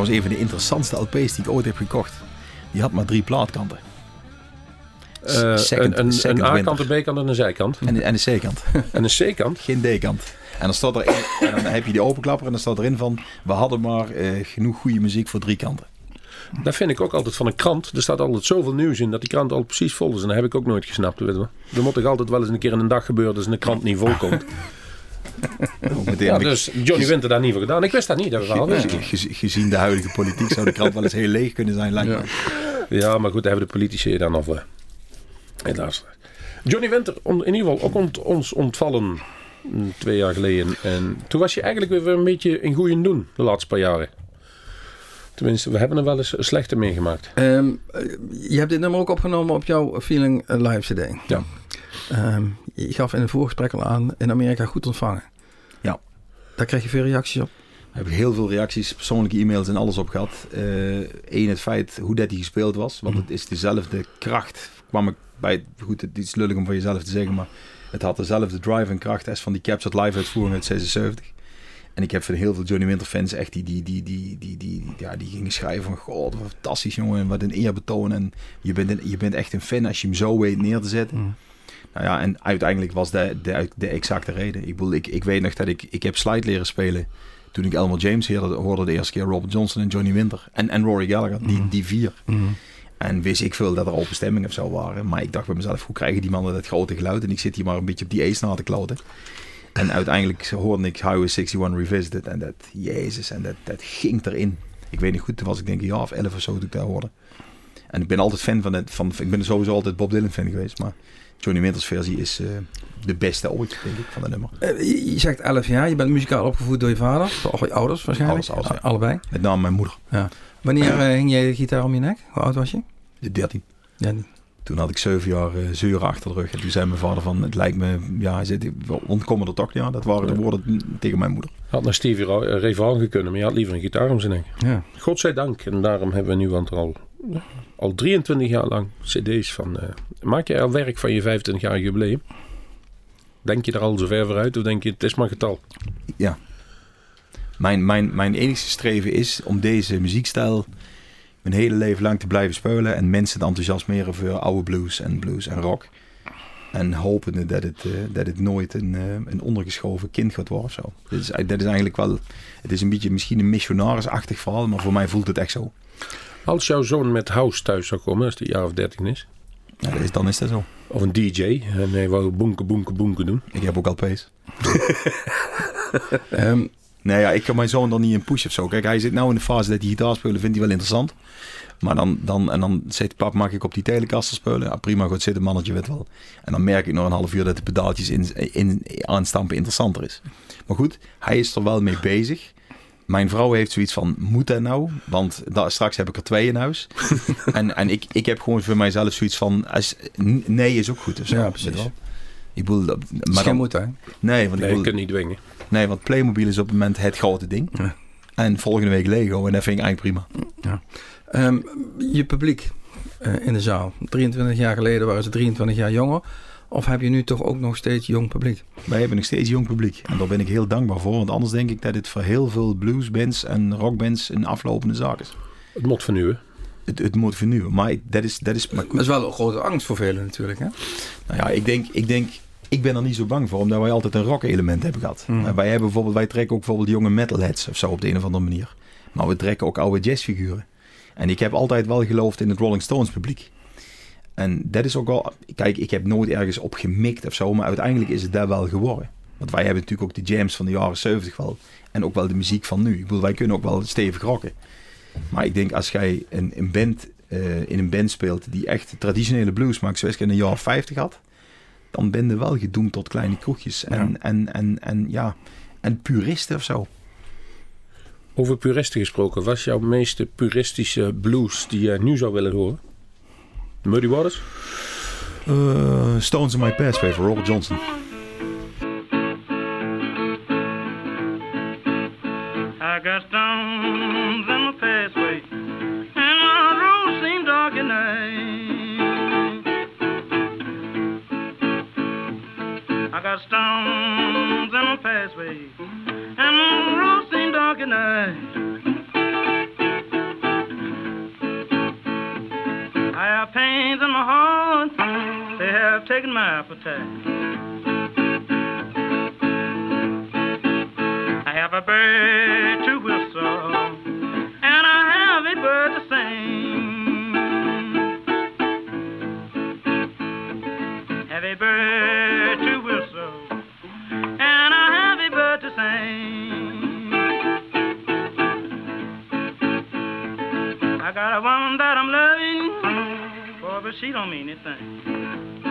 trouwens een van de interessantste LP's die ik ooit heb gekocht. Die had maar drie plaatkanten. Second- een, een, second een A-kant, een B-kant en een zijkant. En, en de C-kant. En een C-kant. Geen D-kant. En dan staat er en dan heb je die openklapper en dan staat erin van... We hadden maar eh, genoeg goede muziek voor drie kanten. Dat vind ik ook altijd van een krant. Er staat altijd zoveel nieuws in dat die krant al precies vol is. En dat heb ik ook nooit gesnapt. Weet je. Er moet toch altijd wel eens een keer in een dag gebeuren dat een krant niet vol komt. Ja, dus Johnny Winter daar niet voor gedaan. Ik wist dat niet. Dat Gezien de huidige politiek zou de krant wel eens heel leeg kunnen zijn. Lijkt me. Ja, maar goed, daar hebben de politici dan nog. eh, Helaas. Johnny Winter, in ieder geval ook ont- ons ontvallen mm, twee jaar geleden. En toen was je eigenlijk weer een beetje in goede doen de laatste paar jaren. Tenminste, we hebben er wel eens slechte meegemaakt. Ehm, eh, je hebt dit nummer ook opgenomen op jouw Feeling Live CD. Ja. Ehm, je gaf in een voorgesprek al aan in Amerika goed ontvangen. Ja. Daar kreeg je veel reacties op. heb ik heel veel reacties, persoonlijke e-mails en alles op gehad. Eén, het feit hoe dat hij gespeeld was. Want het is dezelfde kracht. Kwam ik bij, goed, het is lullig om van jezelf te zeggen, maar het had dezelfde drive en kracht als van die Captured Live uitvoering uit 76. En ik heb van heel veel Johnny Winter fans echt die, die, die, die, die, die, ja, die gingen schrijven van... God, wat fantastisch jongen, en wat een eerbetoon. En je bent, een- je bent echt een fan als je hem zo weet neer te zetten. Mm. Nou ja, en uiteindelijk was de, de, de exacte reden. Ik, bedoel, ik, ik weet nog dat ik... Ik heb slide leren spelen toen ik Elmer James hoorde, hoorde de eerste keer. Robert Johnson en Johnny Winter. En, en Rory Gallagher, die, die vier. En wist ik veel dat er open stemmingen of zo waren. Maar ik dacht bij mezelf, hoe krijgen die mannen dat grote geluid? En ik zit hier maar een beetje op die ace na te kloten. En uiteindelijk hoorde ik Highway 61 Revisited. En dat, jezus, en dat, dat ging erin. Ik weet niet goed, toen was ik denk ik jaar of elf of zo toen ik dat hoorde. En ik ben altijd fan van het, van, ik ben sowieso altijd Bob Dylan fan geweest. Maar Johnny Winters versie is eh, de beste ooit, denk ik, van de nummer. Eh, je, zegt 11 jaar, je bent muzikaal opgevoed door je vader, of je ouders waarschijnlijk. Alles, alles, ja. Allebei. Met name mijn moeder, Wanneer eh, hing jij de gitaar om je nek? Hoe oud was je? de 13. Ja, niet. Toen had ik zeven jaar zeuren achter de rug. En toen zei mijn vader van, het lijkt me, ja, hij zei, we ontkomen er toch niet aan. Dat waren de woorden tegen mijn moeder. Had naar Stevie Ray gekund, maar je had liever een gitaar om zijn nek. Ja. Godzijdank. En daarom hebben we nu want er al, al 23 jaar lang cd's van... eh, maak je al werk van je 25-jarig jubileum? Denk je er al zo ver vooruit of denk je het is maar getal? Ja. Mijn, mijn, mijn enigste streven is om deze muziekstijl mijn hele leven lang te blijven spelen. En mensen te enthousiasmeren voor oude blues en blues en rock. En hopende dat het, eh, dat het nooit een, eh, een ondergeschoven kind gaat worden of zo. Is, dat is eigenlijk wel... Het is een beetje misschien een missionarisachtig verhaal, maar voor mij voelt het echt zo. Als jouw zoon met house thuis zou komen, als hij jaar of 13 is... Ja, dat is, dan is dat zo. Of een DJ. En hij wou boenke, boenke, boenke doen. Ik heb ook al. Ehm, Nee, ja, ik kan mijn zoon dan niet in pushen of zo. Kijk, hij zit nou in de fase dat hij gitaar spelen vindt hij wel interessant. Maar dan, dan, en dan zegt pap, mag ik op die telecaster spelen? Ja, prima, goed zitten, mannetje, weet wel. En dan merk ik nog een half uur dat de pedaaltjes in, in, aanstampen interessanter is. Maar goed, hij is er wel mee bezig. Mijn vrouw heeft zoiets van, moet dat nou? Want daar, straks heb ik er twee in huis. en en ik, ik heb gewoon voor mijzelf zoiets van, als, nee is ook goed. Of zo, Ja, precies. Ik bedoel, dat- maar geen moet, hè? nee, want ik Nee, je kunt niet dwingen. Nee, want Playmobil is op het moment het grote ding. Ja. En volgende week Lego. En dat vind ik eigenlijk prima. Ehm, je publiek eh, in de zaal. 23 jaar geleden waren ze 23 jaar jonger. Of heb je nu toch ook nog steeds jong publiek? Wij hebben nog steeds jong publiek. En daar ben ik heel dankbaar voor. Want anders denk ik dat het voor heel veel bluesbands en rockbands een aflopende zaak is. Het moet vernieuwen. Het, het moet vernieuwen. Maar dat is... Dat is maar, Dat is wel een grote angst voor velen natuurlijk, hè? nou ja, ik denk, ik denk... Ik ben er niet zo bang voor, omdat wij altijd een rock element hebben gehad. Hmm. Wij, hebben bijvoorbeeld, wij trekken ook bijvoorbeeld jonge metalheads of zo op de een of andere manier. Maar we trekken ook oude jazzfiguren. En ik heb altijd wel geloofd in het Rolling Stones publiek. En dat is ook wel... Kijk, ik heb nooit ergens op gemikt of zo, maar uiteindelijk is het daar wel geworden. Want wij hebben natuurlijk ook de jams van de jaren 70 wel. En ook wel de muziek van nu. Ik bedoel, wij kunnen ook wel stevig rocken. Maar ik denk als jij een, een band, eh, in een band speelt die echt traditionele blues maakt, zoals ik in de jaren 50 had, dan ben je wel gedoemd tot kleine kroegjes. En, Ja. en, en, en, ja, en puristen of zo. Over puristen gesproken, was jouw meeste puristische blues die jij nu zou willen horen? Muddy Waters? Eh, Stones in My Pathway voor Robert Johnson. I got stones in my pathway, and my road seemed dark at night. I got stones in my pathway, and my road seemed dark at night. I have in my heart, they have taken my appetite. I have a bird to whistle, she don't mean anything.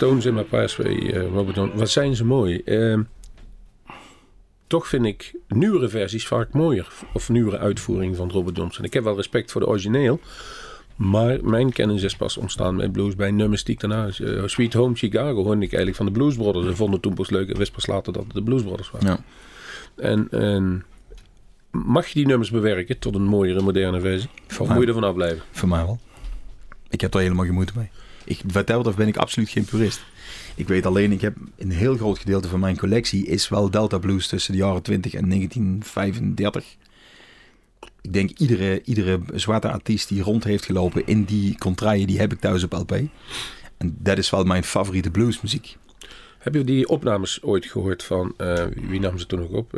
Stones in my Pathway, eh, Robert. Wat zijn ze mooi. Ehm, toch vind ik nieuwere versies vaak mooier. Of nieuwere uitvoering van Robert Johnson. Ik heb wel respect voor de origineel. Maar mijn kennis is pas ontstaan met blues bij nummers die ik daarna... eh, Sweet Home Chicago hoorde ik eigenlijk van de Blues Brothers. En vonden toen pas leuk en wist pas later dat het de Blues Brothers waren. Ja. En, en mag je die nummers bewerken tot een mooiere, moderne versie? Of moet je ervan afblijven? Voor mij wel. Ik heb er helemaal geen moeite mee. Ik, wat dat betreft ben ik absoluut geen purist. Ik weet alleen, ik heb een heel groot gedeelte van mijn collectie is wel Delta Blues tussen de jaren 20 en 1935. Ik denk iedere, iedere zwarte artiest die rond heeft gelopen in die contraien, die heb ik thuis op LP. En dat is wel mijn favoriete bluesmuziek. Heb je die opnames ooit gehoord van... eh, wie nam ze toen ook op?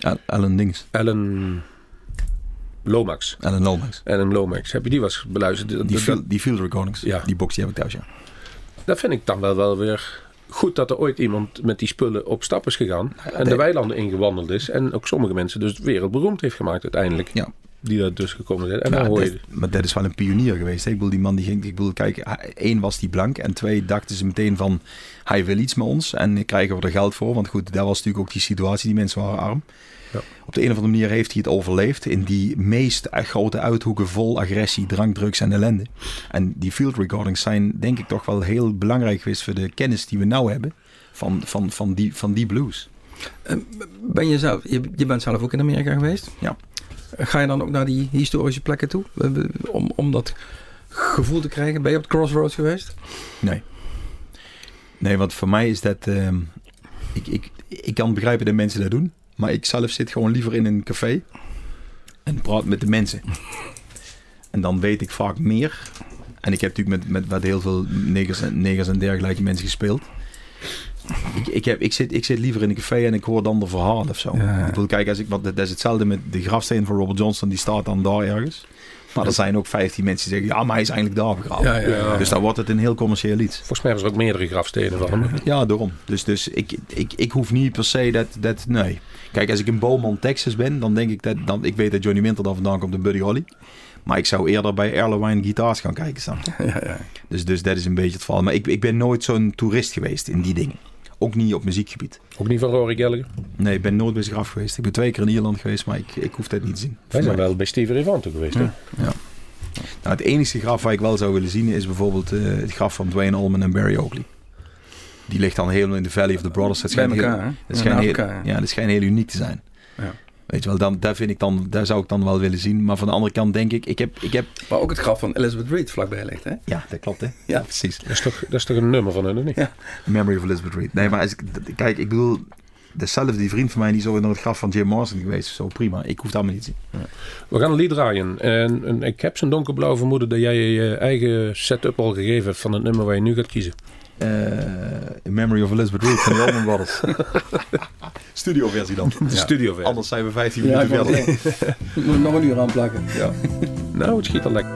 Al- Alan Dings, Alan Lomax. Alan Lomax. Alan Lomax. Heb je die was beluisterd? Die, Dat- die field recordings, Ja. die box die heb ik thuis, ja. Dat vind ik dan wel, wel weer goed dat er ooit iemand met die spullen op stap is gegaan. en de de- weilanden ingewandeld is. En ook sommige mensen dus wereldberoemd heeft gemaakt uiteindelijk. Ja. Die daar dus gekomen zijn. En dan hoor dat- je... maar dat is wel een pionier geweest. Hè? Ik bedoel, die man die ging, ik bedoel, kijk, hij- één was die blank en twee dachten ze meteen van, hij wil iets met ons en krijgen we er geld voor. Want goed, dat was natuurlijk ook die situatie, die mensen waren arm. Ja. Op de een of andere manier heeft hij het overleefd in die meest grote uithoeken vol agressie, drank, drugs en ellende. En die field recordings zijn denk ik toch wel heel belangrijk geweest voor de kennis die we nou hebben van, van, van, die, van die blues. Ben je, zelf, je, je bent zelf ook in Amerika geweest? Ja. Ga je dan ook naar die historische plekken toe? Om, om dat gevoel te krijgen? Ben je op het Crossroads geweest? Nee. Nee, want voor mij is dat... ehm, ik, ik, ik kan begrijpen dat mensen dat doen. Maar ik zelf zit gewoon liever in een café. En praat met de mensen. En dan weet ik vaak meer. En ik heb natuurlijk met, met, met heel veel negers en, negers en dergelijke mensen gespeeld. Ik, ik, heb, ik, zit, ik zit liever in een café en ik hoor dan de verhalen of zo. Ja. Ik wil kijken, als ik, want dat is hetzelfde met de grafsteen van Robert Johnson. Die staat dan daar ergens. Maar er zijn ook 15 mensen die zeggen, ja, maar hij is eigenlijk daar begraven. Ja, ja, ja. Dus dan wordt het een heel commercieel iets. Volgens mij er ook meerdere grafstenen van hem. Ja, daarom. Dus, dus ik, ik, ik hoef niet per se dat, dat... Nee. Kijk, als ik in Beaumont, Texas ben, dan denk ik dat... Dan, ik weet dat Johnny Winter daar vandaan komt en Buddy Holly. Maar ik zou eerder bij Erlewine Guitars gaan kijken, je? Ja, ja. Dus, dus dat is een beetje het verhaal. Maar ik, ik ben nooit zo'n toerist geweest in die dingen. Ook niet op muziekgebied. Ook niet van Rory Gallagher. Nee, ik ben nooit bij zich af geweest. Ik ben twee keer in Ierland geweest, maar ik, ik hoef dat niet te zien. Wij zijn wel bij Stevie Ray Vaughan toe geweest. Hè? Nou, het enige graf waar ik wel zou willen zien is bijvoorbeeld eh, het graf van Dwayne Allman en Barry Oakley. Die ligt dan helemaal in de Valley of the Brothers. Dat Bij schijnt heel- elkaar, hè? Dat Ja, schijnt heel, ja, dat schijnt heel uniek te zijn. Ja. Weet je wel, dan, daar, vind ik dan, daar zou ik dan wel willen zien. Maar van de andere kant denk ik, ik heb... Ik heb Waar ook het graf van Elizabeth Reed vlakbij ligt, hè? ja, dat klopt hè. Ja. precies. Dat, is toch, dat is toch een nummer van hen, of niet? Ja. Memory of Elizabeth Reed. Nee, maar als ik, d- kijk, ik bedoel... Dezelfde die vriend van mij, die is ooit naar het graf van Jim Morrison geweest. Zo prima. Ik hoef dat maar niet te zien. We gaan een lied draaien. En, en ik heb zo'n donkerblauw vermoeden dat jij je eigen setup al gegeven hebt van het nummer waar je nu gaat kiezen. Eh, Memory of Elizabeth Reed van de Allman Brothers. Studioversie dan. De studio versie. Anders zijn we 15 Ja, minuten verder. Moet ik nog een uur aanplakken. Ja. Nou, het schiet al lekker.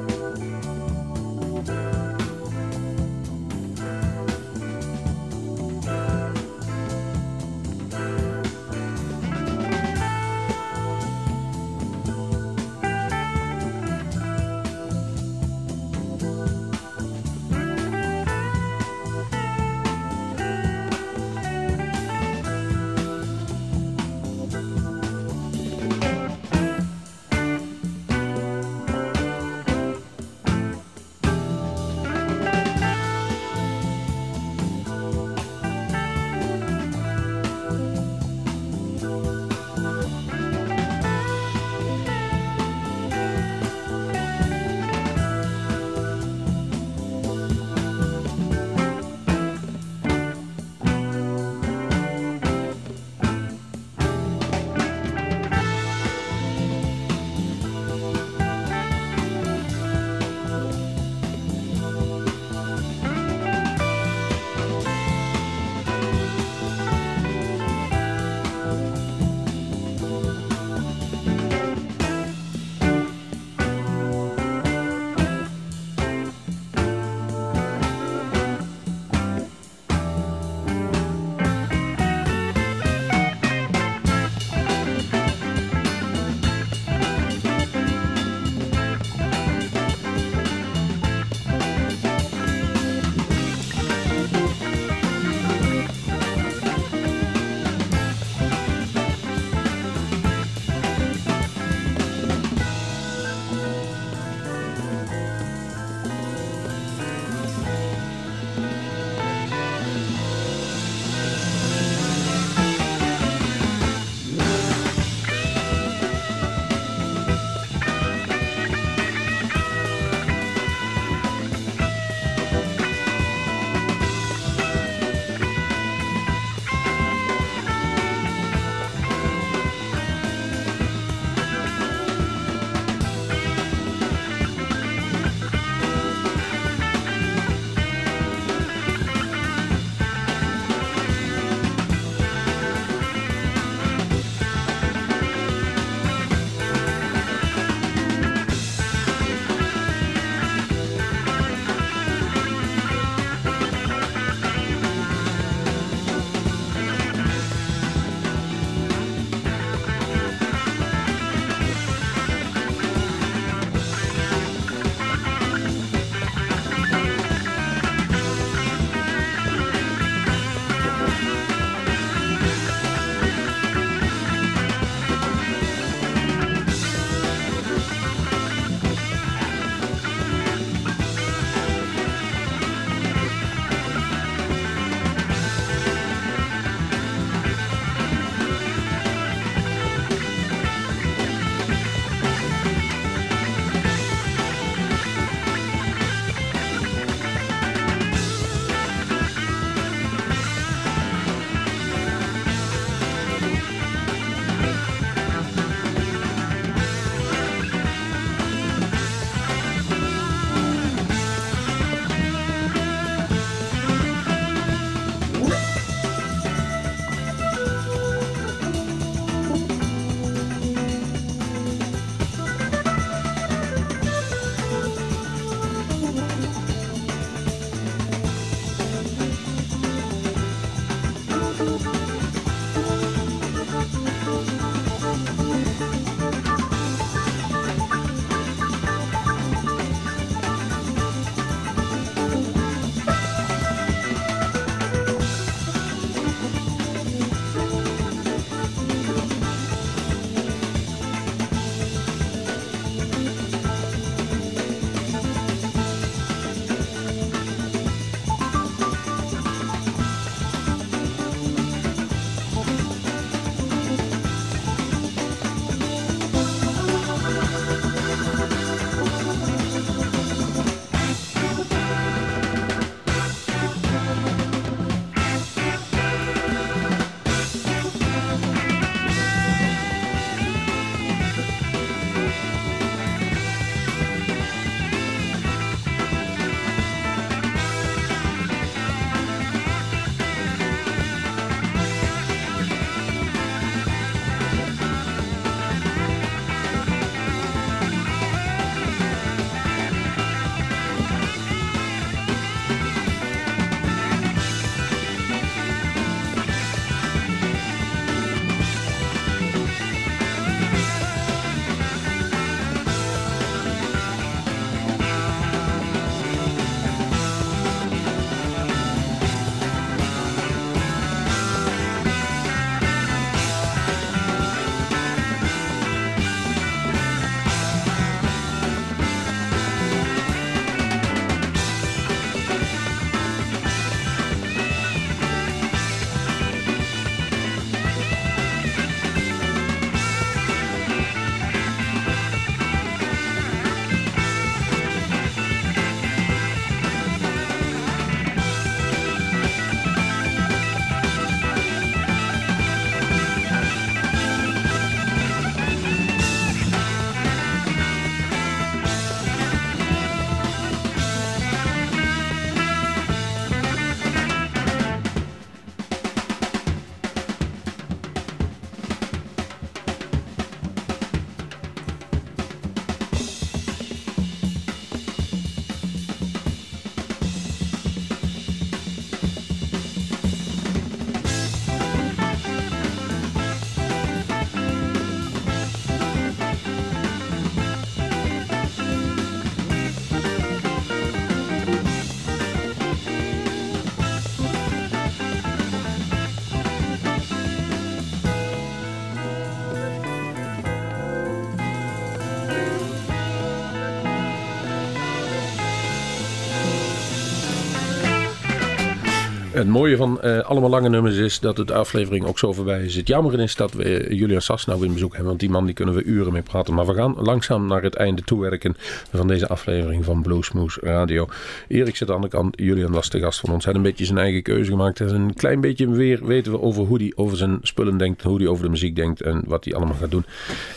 Het mooie van eh, allemaal lange nummers is dat het aflevering ook zo voorbij is. Het jammer is dat we eh, Julian Sas nou in bezoek hebben. Want die man die kunnen we uren mee praten. Maar we gaan langzaam naar het einde toewerken van deze aflevering van Bluesmoose Radio. Erik zit aan de kant. Julian was de gast van ons. Hij had een beetje zijn eigen keuze gemaakt. En een klein beetje weer weten we over hoe hij over zijn spullen denkt. Hoe hij over de muziek denkt. En wat hij allemaal gaat doen.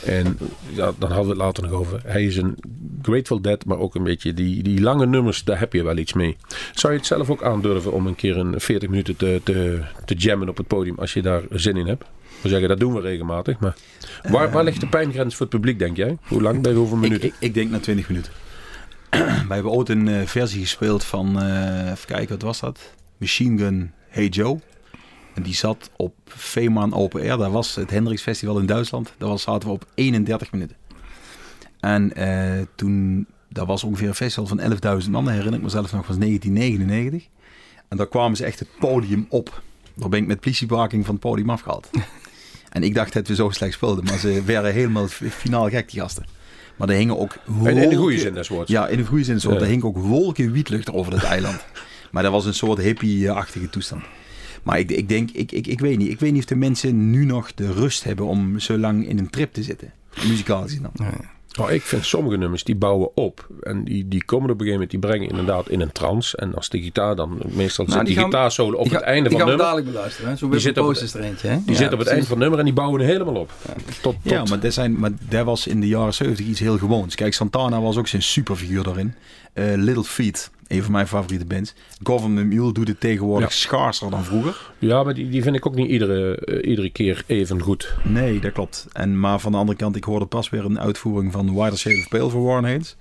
En ja, dan hadden we het later nog over. Hij is een Grateful Dead. Maar ook een beetje die, die lange nummers. Daar heb je wel iets mee. Zou je het zelf ook aandurven om een keer een 40 minuten te, te, te jammen op het podium als je daar zin in hebt? We zeggen dat doen we regelmatig, maar waar, waar ligt de pijngrens voor het publiek, denk jij? Hoe lang, bij hoeveel Ik, minuten? ik, ik denk na 20 minuten. Wij hebben ooit een eh, versie gespeeld van, eh, even kijken, wat was dat? Machine Gun Hey Joe. En die zat op Fehmarn Open Air. Dat was het Hendrix Festival in Duitsland. Daar was, zaten we op 31 minuten. En eh, toen, dat was ongeveer een festival van 11.000 man. Herinner ik mezelf nog, was 1999. En daar kwamen ze echt het podium op. Daar ben ik met politiebewaking van het podium afgehaald. en ik dacht dat we zo slecht speelden. Maar ze werden helemaal finaal gek, die gasten. Maar er hingen ook in, in de wolken- goede zin des woords. Ja, in de goede zin. Zo. Ja. Er hing ook wolken wietlucht over het eiland. Maar dat was een soort hippie-achtige toestand. Maar ik, ik denk, ik, ik, ik weet niet. Ik weet niet of de mensen nu nog de rust hebben om zo lang in een trip te zitten. Muzikaal gezien dan. Oh, ik vind sommige nummers die bouwen op. En die, die komen op een gegeven moment, die brengen inderdaad in een trance. En als de gitaar dan, meestal zit Nou, die, die gaan- gitaarsolo op Die het einde die van het gaan we nummer. dadelijk beluisteren. hè. Zo'n Die zit op het- er eentje. Hè? Die zit op het precies. eind van het nummer en die bouwen helemaal op. Tot, tot, Ja, maar dat, zijn, maar dat was in de jaren 70 iets heel gewoons. Kijk, Santana was ook zijn superfiguur daarin. Eh, Little Feat, een van mijn favoriete bands. Government Mule doet het tegenwoordig Ja. schaarser dan vroeger. Ja, maar die, die vind ik ook niet iedere, eh, iedere keer even goed. Nee, dat klopt. En, maar van de andere kant, ik hoorde pas weer een uitvoering van Wider Shade of Pale voor Warren Haynes.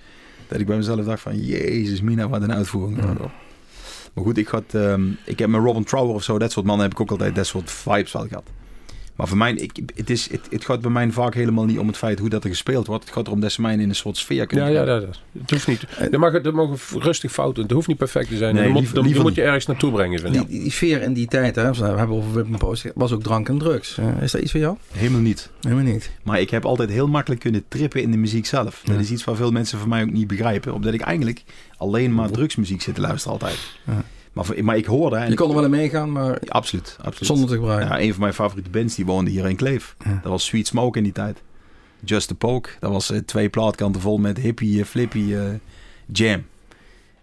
Dat ik bij mezelf dacht van, jezus mina, wat een uitvoering. Maar goed, ik, had, ehm, ik heb met Robin Trower of zo, dat soort mannen heb ik ook altijd dat soort vibes wel gehad. Maar voor mij, ik, het, is, het, het gaat bij mij vaak helemaal niet om het feit hoe dat er gespeeld wordt. Het gaat erom dat ze mij in een soort sfeer kunnen Ja, ja, brengen. dat, het hoeft niet. Er, mag, er mogen rustig fouten. Het hoeft niet perfect te zijn. Nee, moet, liever- liever je moet je niet. ergens naartoe brengen, vind Die, ik. die, die sfeer in die tijd, hè, we hebben over Whip Post, was ook drank en drugs. Eh, is dat iets voor jou? Helemaal niet. Helemaal niet. Maar ik heb altijd heel makkelijk kunnen trippen in de muziek zelf. Dat Ja. is iets waar veel mensen van mij ook niet begrijpen. Omdat ik eigenlijk alleen maar drugsmuziek zit te luisteren altijd. Ja. Maar, maar ik hoorde... en Je ik- kon er wel in meegaan, maar Absoluut, absoluut. zonder te gebruiken. Ja, een van mijn favoriete bands die woonde hier in Kleef. Ja. Dat was Sweet Smoke in die tijd. Just the Poke. Dat was eh, twee plaatkanten vol met hippie, eh, flippy eh, jam.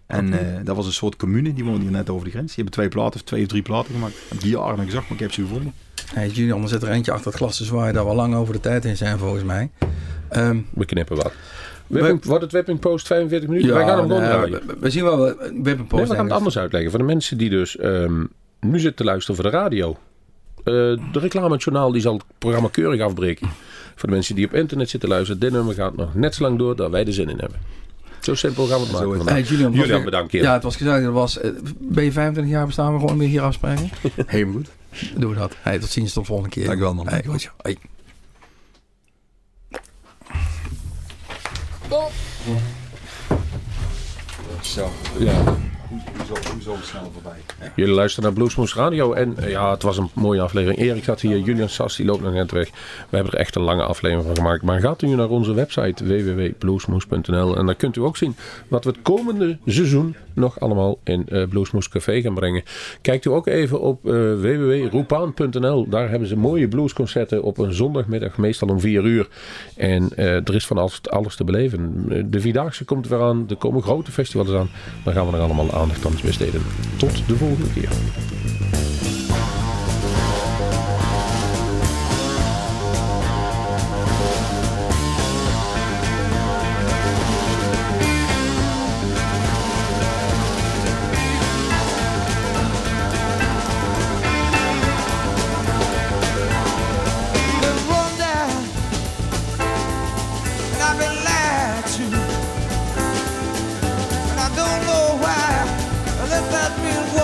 En eh, dat was een soort commune. Die woonde hier net over de grens. Die hebben twee platen of twee of drie platen gemaakt. Heb die jaren nog gezocht, maar ik heb ze gevonden. Hey, Junior, er zit er eentje achter het glas te zwaaien daar we lang over de tijd in zijn, volgens mij. Ehm, We knippen wat. Whipping, wordt het Whipping Post 45 minuten? ja, Wij gaan hem nee, we, we zien wel, we, we hebben een Nee, post. we gaan het anders uitleggen. Voor de mensen die dus ehm, nu zitten te luisteren voor de radio. Eh, de reclamejournaal die zal het programma keurig afbreken. Voor de mensen die op internet zitten luisteren. Dit nummer gaat nog net zo lang door dat wij er zin in hebben. Zo simpel gaan we het maken het. Hey, Julian, Julian, bedankt. Ja, het was gezellig. Het was, eh, ben je 25 jaar bestaan we gewoon weer hier afspreken? Helemaal goed. Doen we dat. Hey, tot ziens, tot de volgende keer. Dank u wel, man. Hey, goed zo. Zo, Ja. Snel? Jullie luisteren naar Bluesmoes Radio. En eh, ja, het was een mooie aflevering. Erik zat hier, Julian Sas, die loopt nog net weg. We hebben er echt een lange aflevering van gemaakt. Maar gaat u naar onze website www.bluesmoes.nl en dan kunt u ook zien wat we het komende seizoen nog allemaal in eh Bluesmoes Café gaan brengen. Kijkt u ook even op eh www.roepaan.nl. Daar hebben ze mooie bluesconcerten op een zondagmiddag, meestal om 4 uur. En er is van alles, alles te beleven. De Vierdaagse komt weer aan. Er komen grote festivals aan. Dan gaan we er allemaal aandacht aan besteden. Tot de volgende keer. run have been